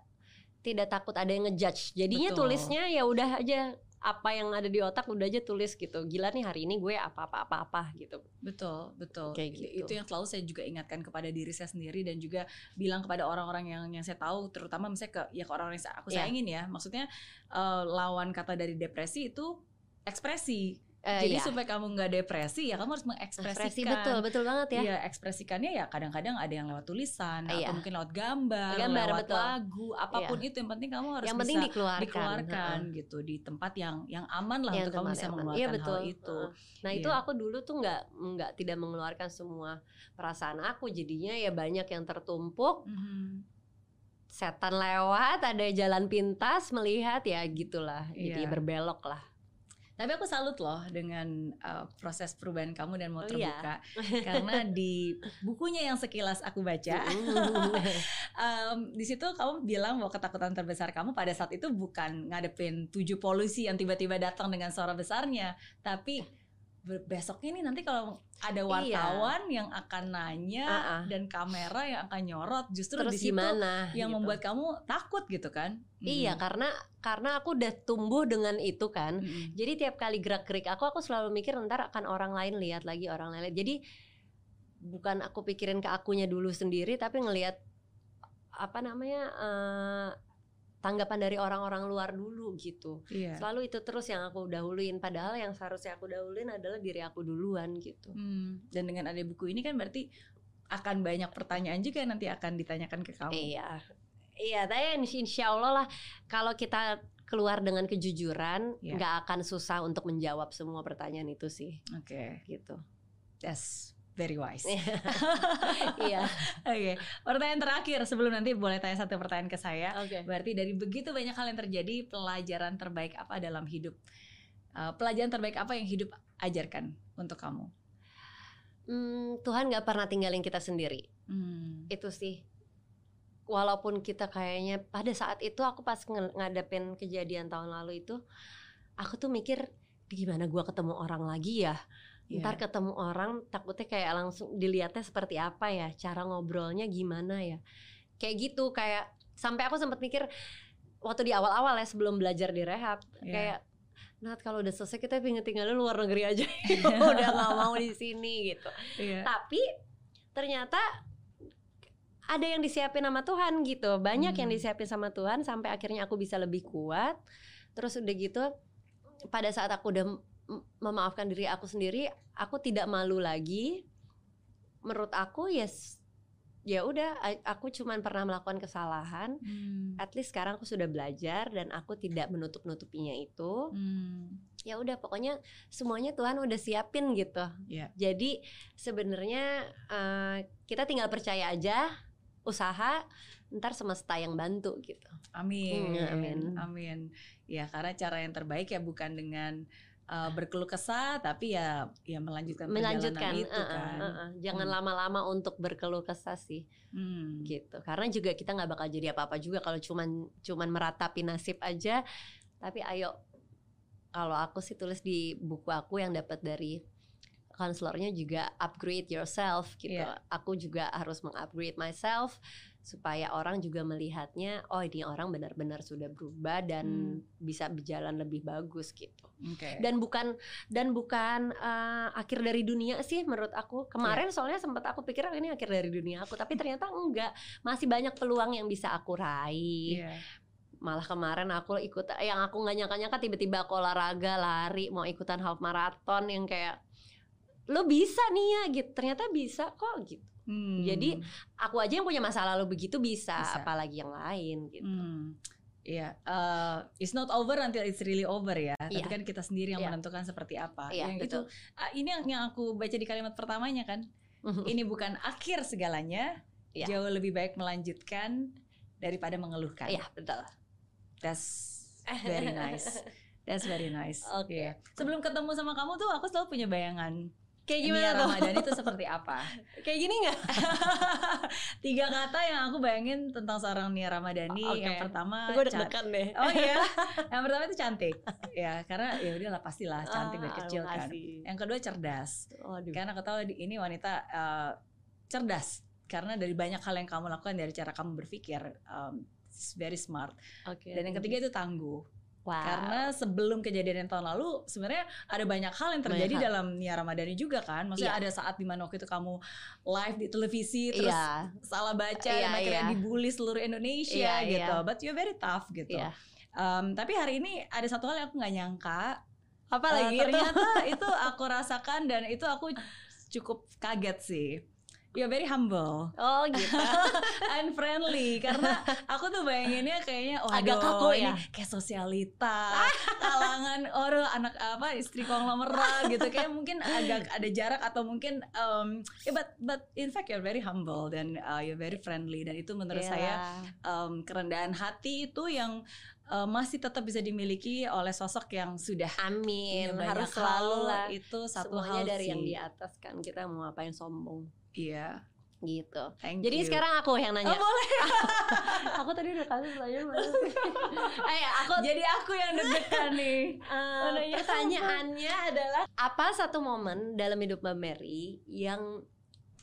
tidak takut ada yang ngejudge jadinya Betul. tulisnya ya udah aja apa yang ada di otak udah aja tulis gitu gila nih hari ini gue apa apa apa apa gitu Betul, betul. Kayak Itu- gitu. Itu yang selalu saya juga ingatkan kepada diri saya sendiri dan juga bilang kepada orang-orang yang yang saya tahu, terutama misalnya ke ya ke orang-orang yang saya- aku Iya. sayangin ya. Maksudnya eh, lawan kata dari depresi itu ekspresi. Eh, Jadi ya. supaya kamu nggak depresi ya kamu harus mengekspresikan. ekspresi betul betul banget ya Iya, ekspresikannya ya kadang-kadang ada yang lewat tulisan Iya. atau mungkin lewat gambar, Gambar, lewat betul. Iya. lagu, apa pun itu yang penting kamu harus yang bisa penting dikeluarkan dikeluarkan Heeh. gitu di tempat yang yang aman lah Yang untuk kamu bisa aman. mengeluarkan Iya, betul. hal itu. Nah itu Iya. aku dulu tuh nggak nggak tidak mengeluarkan semua perasaan aku jadinya ya banyak yang tertumpuk Mhm. setan lewat ada jalan pintas melihat ya gitulah jadi Iya. berbelok lah Tapi aku salut loh dengan uh, proses perubahan kamu dan mau Oh, iya. terbuka karena di bukunya yang sekilas aku baca Em, di situ kamu bilang bahwa ketakutan terbesar kamu pada saat itu bukan ngadepin tujuh polusi yang tiba-tiba datang dengan suara besarnya, tapi besoknya nih nanti kalau ada Iya. wartawan yang akan nanya Ah-ah. dan kamera yang akan nyorot, justru terus di situ gimana yang gitu. membuat kamu takut gitu kan? iya karena karena aku udah tumbuh dengan itu kan Mm-mm. jadi tiap kali gerak gerik aku aku selalu mikir ntar akan orang lain lihat lagi orang lain lihat. jadi bukan aku pikirin ke akunya dulu sendiri tapi ngelihat apa namanya eh, tanggapan dari orang-orang luar dulu gitu. Iya. Selalu itu terus yang aku dahuluin padahal yang seharusnya aku dahuluin adalah diri aku duluan gitu. Hmm, dan dengan ada buku ini kan berarti akan banyak pertanyaan juga nanti akan ditanyakan ke kamu. Iya. Iya, tapi insya- Allah lah kalau kita keluar dengan kejujuran Iya. nggak akan susah untuk menjawab semua pertanyaan itu sih Oke, gitu. that's very wise. Iya. Oke, pertanyaan terakhir sebelum nanti boleh tanya satu pertanyaan ke saya. Oke. Berarti dari begitu banyak hal yang terjadi, pelajaran terbaik apa dalam hidup? Uh, pelajaran terbaik apa yang hidup ajarkan untuk kamu? Hmm, Tuhan nggak pernah tinggalin kita sendiri. Hmm. Itu sih. Walaupun kita kayaknya pada saat itu aku pas ngadepin kejadian tahun lalu itu, aku tuh mikir gimana gua ketemu orang lagi ya. Iya. Ntar ketemu orang takutnya kayak langsung dilihatnya seperti apa ya, cara ngobrolnya gimana ya. Kayak gitu kayak sampai aku sempat mikir waktu di awal-awal ya sebelum belajar di rehab Iya. kayak Nat kalau udah selesai kita pengen tinggalin luar negeri aja udah nggak mau di sini gitu Iya. tapi ternyata ada yang disiapin sama Tuhan gitu banyak yang Hmm. disiapin sama Tuhan sampai akhirnya aku bisa lebih kuat terus udah gitu pada saat aku udah memaafkan diri aku sendiri aku tidak malu lagi menurut aku yes ya udah aku cuman pernah melakukan kesalahan Hmm. at least sekarang aku sudah belajar dan aku tidak menutup nutupinya itu Hmm. ya udah pokoknya semuanya Tuhan udah siapin gitu. Iya. Jadi sebenarnya eh, kita tinggal percaya aja, usaha, ntar semesta yang bantu gitu. Amin. Hmm, amin. Amin. Ya, karena cara yang terbaik ya bukan dengan uh, berkeluh kesah, tapi ya ya melanjutkan, Melanjutkan, perjalanan itu eh, kan. eh, eh. jangan Hmm. lama-lama untuk berkeluh kesah sih, Hmm. gitu. Karena juga kita nggak bakal jadi apa-apa juga kalau cuman cuman meratapi nasib aja. Tapi ayo, kalau aku sih tulis di buku aku yang dapat dari konselornya juga upgrade yourself gitu. Iya. Aku juga harus mengupgrade myself supaya orang juga melihatnya oh ini orang benar-benar sudah berubah dan Hmm. bisa berjalan lebih bagus gitu. Oke. Dan bukan dan bukan eh, akhir dari dunia sih menurut aku. Kemarin Iya. soalnya sempat aku pikir "Oh, ini akhir dari dunia aku, tapi ternyata enggak. Masih banyak peluang yang bisa aku raih Iya. malah kemarin aku ikut yang aku nggak nyangka-nyangka tiba-tiba aku olahraga lari mau ikutan half marathon yang kayak lo bisa nih ya gitu ternyata bisa kok gitu Hmm. Jadi, aku aja yang punya masa lalu begitu bisa, Bisa. apalagi yang lain gitu Hmm. Iya, uh, it's not over until it's really over ya. Tapi Iya. kan kita sendiri yang Iya. menentukan seperti apa. Iya, yang itu, ah, ini yang, yang aku baca di kalimat pertamanya kan. ini bukan akhir segalanya. Iya. Jauh lebih baik melanjutkan daripada mengeluhkan. Iya betul That's very nice. That's very nice. Oke. Iya. Sebelum ketemu sama kamu tuh aku selalu punya bayangan kayak Nia gimana tuh Ramadan itu seperti apa. kayak gini nggak Tiga kata yang aku bayangin tentang seorang Nia Ramadhani. Oke. Yang pertama gue deg-degan deh Oh iya, yang pertama itu cantik, ya karena ya udahlah pastilah cantik dari Ah, kecil kan. Yang kedua cerdas, Waduh. karena aku tahu di- ini wanita eh, cerdas karena dari banyak hal yang kamu lakukan dari cara kamu berpikir, um, it's very smart. oke Dan yang ketiga itu tangguh, wow. karena sebelum kejadian yang tahun lalu sebenarnya ada banyak hal yang terjadi Banyak dalam Nia Ramadhani juga kan. Maksudnya Iya. ada saat di mana waktu itu kamu live di televisi terus iya salah baca Iya, dan akhirnya iya. dibully seluruh Indonesia Iya, gitu. iya. But you're very tough gitu. iya Um, tapi hari ini ada satu hal yang aku nggak nyangka. apa Eh, lagi tuh? ternyata itu aku rasakan dan itu aku cukup kaget sih. You're very humble. Oh gitu. And friendly. Karena aku tuh bayanginnya kayaknya oh Agak kaku ya? kayak sosialita kalangan orang anak apa istri konglomerat gitu. Kayak mungkin agak ada jarak atau mungkin um, ya but but in fact you're very humble dan uh, you're very friendly. Dan itu menurut Iya. saya um, kerendahan hati itu yang uh, masih tetap bisa dimiliki oleh sosok yang sudah amin. harus selalu lah itu satu semuanya hal dari yang sih. di atas kan. Kita mau ngapain sombong iya gitu thank jadi you. sekarang aku yang nanya oh, boleh aku tadi udah kasih pertanyaan sih? Eh, aku jadi aku yang deg-degan nih nanya pertanyaannya adalah apa satu momen dalam hidup Mbak Mary yang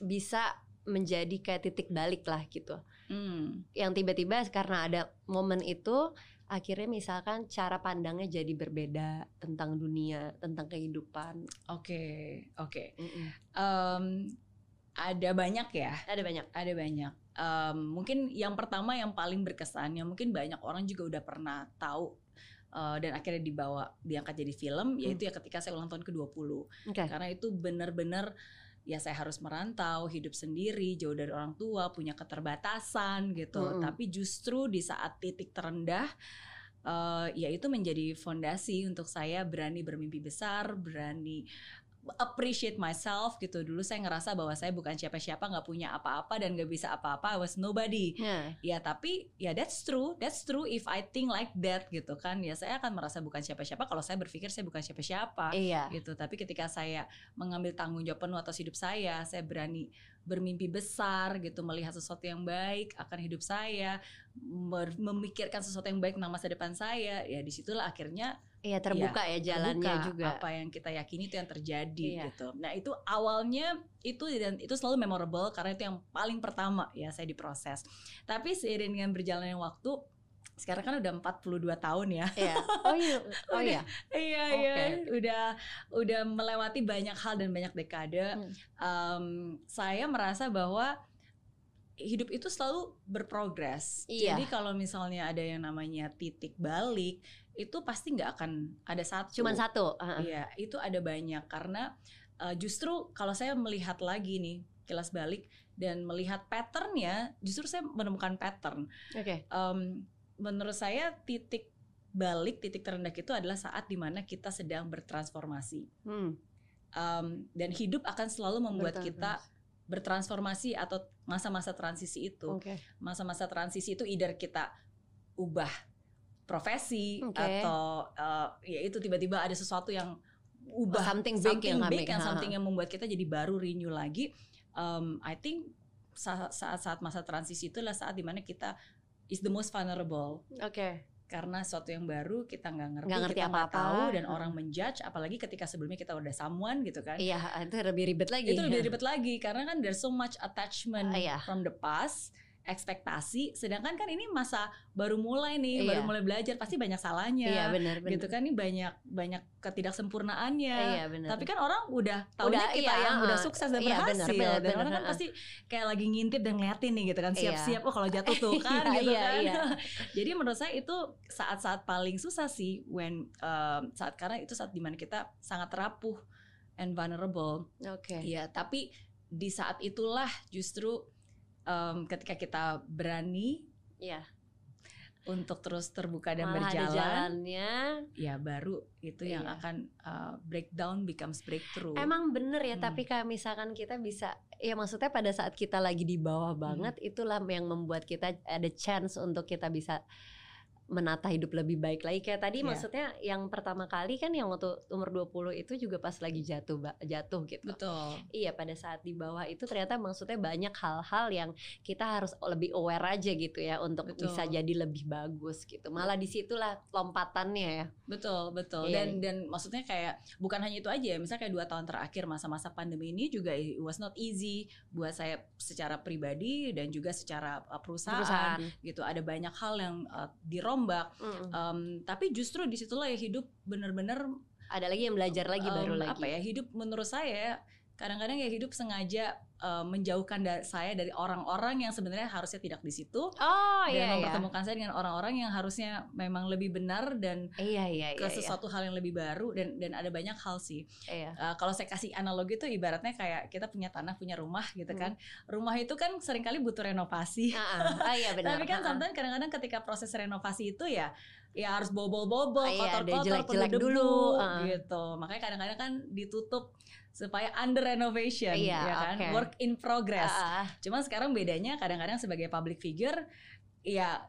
bisa menjadi kayak titik balik lah gitu. Hmm. Yang tiba-tiba karena ada momen itu akhirnya misalkan cara pandangnya jadi berbeda tentang dunia, tentang kehidupan. Oke, oke. Mm-mm. Em, ada banyak ya. Ada banyak. Ada banyak. Um, mungkin yang pertama yang paling berkesan, yang mungkin banyak orang juga udah pernah tahu uh, dan akhirnya dibawa diangkat jadi film, Hmm. yaitu ya ketika saya ulang tahun ke-20. Oke. Karena itu benar-benar ya saya harus merantau, hidup sendiri, jauh dari orang tua, punya keterbatasan gitu. Mm-mm. Tapi justru di saat titik terendah eh ya itu menjadi fondasi untuk saya berani bermimpi besar, berani appreciate myself gitu. Dulu saya ngerasa bahwa saya bukan siapa-siapa, nggak punya apa-apa dan nggak bisa apa-apa. I was nobody. Ya. Ya tapi ya that's true, that's true if I think like that gitu kan. Ya saya akan merasa bukan siapa-siapa kalau saya berpikir saya bukan siapa-siapa Iya. gitu. Tapi ketika saya mengambil tanggung jawab penuh atas hidup saya, saya berani bermimpi besar gitu, melihat sesuatu yang baik akan hidup saya, memikirkan sesuatu yang baik tentang masa depan saya. Ya di situlah akhirnya Iya terbuka ya jalannya terbuka juga. apa yang kita yakini itu yang terjadi Iya. gitu. Nah itu awalnya itu dan itu selalu memorable karena itu yang paling pertama ya saya diproses. Tapi seiring dengan berjalannya waktu sekarang kan udah 42 tahun ya. Iya. Oh iya. Oh iya. Iya Oke. iya, udah udah melewati banyak hal dan banyak dekade. Hmm. Em, saya merasa bahwa hidup itu selalu berprogres. Iya. Jadi kalau misalnya ada yang namanya titik balik, itu pasti nggak akan ada satu. Cuman satu. Heeh. Iya, itu ada banyak karena eh, justru kalau saya melihat lagi nih kilas balik dan melihat patternnya, justru saya menemukan pattern Oke. um, menurut saya titik balik titik terendah itu adalah saat di mana kita sedang bertransformasi. Hmm. Um, dan hidup akan selalu membuat kita bertransformasi atau masa-masa transisi itu. Masa-masa transisi itu either kita ubah profesi Oke. atau uh, ya itu tiba-tiba ada sesuatu yang ubah something big something yang big Ha, something yang membuat kita jadi baru renew lagi. Um, I think sa- saat-saat masa transisi itulah saat di mana kita is the most vulnerable Oke. karena sesuatu yang baru kita nggak ngerti, Nggak ngerti kita nggak tahu dan Hmm. orang menjudge apalagi ketika sebelumnya kita udah someone gitu kan Iya, itu lebih ribet lagi. itu lebih ribet lagi karena kan there's so much attachment Ah, iya. from the past ekspektasi sedangkan kan ini masa baru mulai nih Iya. baru mulai belajar pasti banyak salahnya Iya, benar benar. gitu kan ini banyak banyak ketidaksempurnaannya Iya, benar. tapi kan orang udah tahunya Udah, kita iya, yang udah ah. sukses dan Iya, berhasil benar, dan benar, orang kan ah. pasti kayak lagi ngintip dan ngeliatin nih gitu kan Iya. siap-siap oh kalau jatuh tuh kan Iya, gitu iya, kan iya. jadi menurut saya itu saat-saat paling susah sih when um, saat karena itu saat di mana kita sangat rapuh and vulnerable Oke. Iya, tapi di saat itulah justru em, ketika kita berani Iya. untuk terus terbuka dan Malah ada berjalan, jalannya. ya baru itu yang Iya. akan uh, breakdown becomes breakthrough. Emang bener ya, Hmm. tapi kayak misalkan kita bisa, ya maksudnya pada saat kita lagi di bawah Hmm. banget, itulah yang membuat kita ada chance untuk kita bisa menata hidup lebih baik lagi. Kayak tadi Iya. maksudnya yang pertama kali kan yang waktu umur 20 itu juga pas lagi jatuh jatuh gitu. Betul. Iya pada saat di bawah itu ternyata maksudnya banyak hal-hal yang kita harus lebih aware aja gitu ya untuk Betul. bisa jadi lebih bagus gitu. Malah di situlah lompatannya ya. Betul, betul. Iya. Dan dan maksudnya kayak bukan hanya itu aja ya. Misalnya kayak dua tahun terakhir masa-masa pandemi ini juga it was not easy buat saya secara pribadi dan juga secara uh, perusahaan, Perusahaan. gitu. Ada banyak hal yang uh, dirombak. Mm. Um, tapi justru di situlah ya hidup bener-bener Ada lagi yang belajar lagi baru em, lagi. apa ya hidup menurut saya kadang-kadang ya hidup sengaja eh, menjauhkan da- saya dari orang-orang yang sebenarnya harusnya tidak di situ Oh dan iya iya. mempertemukan saya dengan orang-orang yang harusnya memang lebih benar dan Iya iya iya. ke iya. sesuatu hal yang lebih baru dan dan ada banyak hal sih Iya. Eh, kalau saya kasih analogi itu ibaratnya kayak kita punya tanah punya rumah gitu Hmm. kan rumah itu kan sering kali butuh renovasi ah. Ah, iya benar. tapi kan ah. sometimes kadang-kadang ketika proses renovasi itu ya ya harus bobol-bobol, Ah, iya, kotor-kotor, penuh debu dulu, ah. gitu. Makanya kadang-kadang kan ditutup supaya under renovation Iya, ya kan, oke. work in progress. Ah. Cuman sekarang bedanya kadang-kadang sebagai public figure ya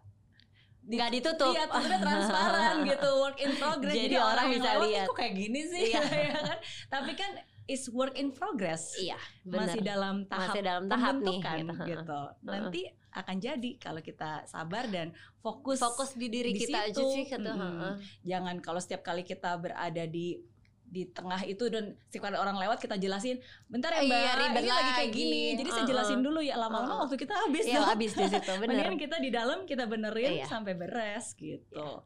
nggak ditutup. Iya, tutupnya transparan gitu, work in progress. Jadi orang yang bisa "Ih, lihat." kok kayak gini sih, Iya. ya kan? Tapi kan is work in progress. Iya, benar. Masih dalam tahap Masih dalam tahap nih gitu. gitu. Nanti akan jadi kalau kita sabar dan fokus Fokus di diri di kita aja situ. sih kata. Mm-mm. heeh. jangan kalau setiap kali kita berada di di tengah itu dan setiap orang lewat kita jelasin bentar ya Iya, mbak ribet ini lagi kayak gini jadi saya Uh-uh. jelasin dulu ya lama-lama Uh-uh. waktu kita habis Iya, dong. habis di situ benar. mendingan kita di dalam kita benerin Iya. sampai beres gitu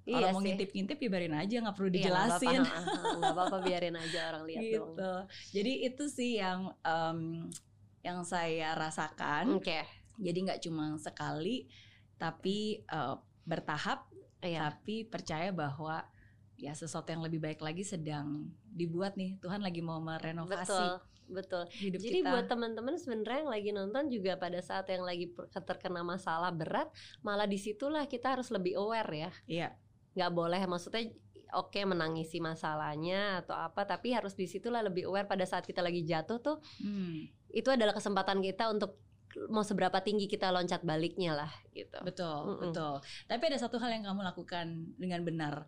Iya kalau mau sih. ngintip-ngintip biarin aja nggak perlu Iya, nggak dijelasin apa-apa, nggak apa-apa biarin aja orang lihat doang. gitu jadi itu sih yang em, yang saya rasakan. Oke. Jadi nggak cuma sekali, tapi eh, bertahap. Iya. Tapi percaya bahwa ya sesuatu yang lebih baik lagi sedang dibuat nih. Tuhan lagi mau merenovasi Betul. Betul. hidup Jadi kita. buat teman-teman sebenarnya yang lagi nonton juga pada saat yang lagi terkena masalah berat, malah di situlah kita harus lebih aware ya. Iya, Nggak boleh maksudnya oke menangisi masalahnya atau apa, tapi harus di situlah lebih aware pada saat kita lagi jatuh tuh Hmm, itu adalah kesempatan kita untuk mau seberapa tinggi kita loncat baliknya lah gitu. betul, Mm-mm. betul. Tapi ada satu hal yang kamu lakukan dengan benar,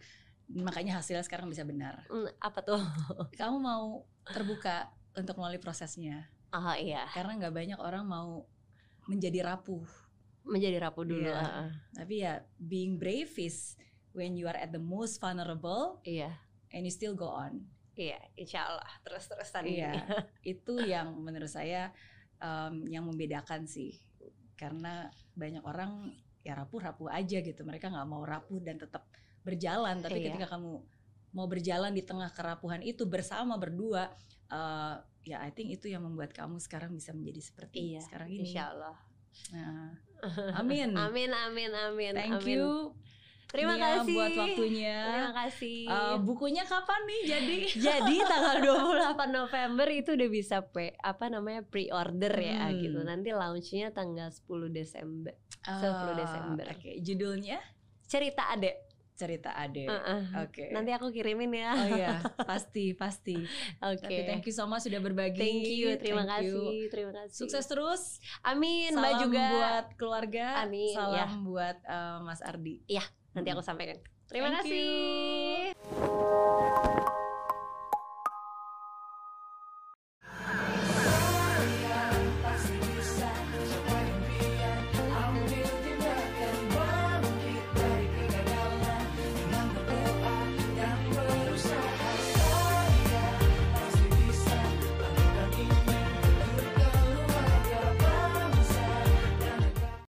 makanya hasilnya sekarang bisa benar. Hmm, apa tuh? Kamu mau terbuka untuk melalui prosesnya, Ah iya, karena nggak banyak orang mau menjadi rapuh. menjadi rapuh dulu. Iya. ah, ah. Tapi ya, being brave is when you are at the most vulnerable Iya, and you still go on. iya, insya Allah terus-terusan. Iya, itu yang menurut saya em, yang membedakan sih, karena banyak orang ya rapuh-rapuh aja gitu. Mereka nggak mau rapuh dan tetap berjalan. Tapi Iya. ketika kamu mau berjalan di tengah kerapuhan itu bersama berdua, eh, ya I think itu yang membuat kamu sekarang bisa menjadi seperti Iya, sekarang ini. Insya Allah. Nah, amin. Amin, amin, amin. Thank amin. you. Terima Nia, kasih buat waktunya. Terima kasih. Eh, bukunya kapan nih jadi? Jadi tanggal 28 November itu udah bisa pre apa namanya pre-order ya Hmm. gitu. Nanti launchnya tanggal 10 Desember. 10 Ah, Desember. Oke, judulnya Cerita Adek. cerita Ade. Uh-uh. Oke. Nanti aku kirimin ya. Oh iya, pasti pasti. Oke. Tapi thank you so much sudah berbagi. Thank you, terima Thank you. kasih, terima kasih. Sukses terus. Amin, Salam Mbak juga. buat keluarga. Amin, Salam ya. buat eh, Mas Ardi. Nanti aku sampaikan. Terima Thank kasih.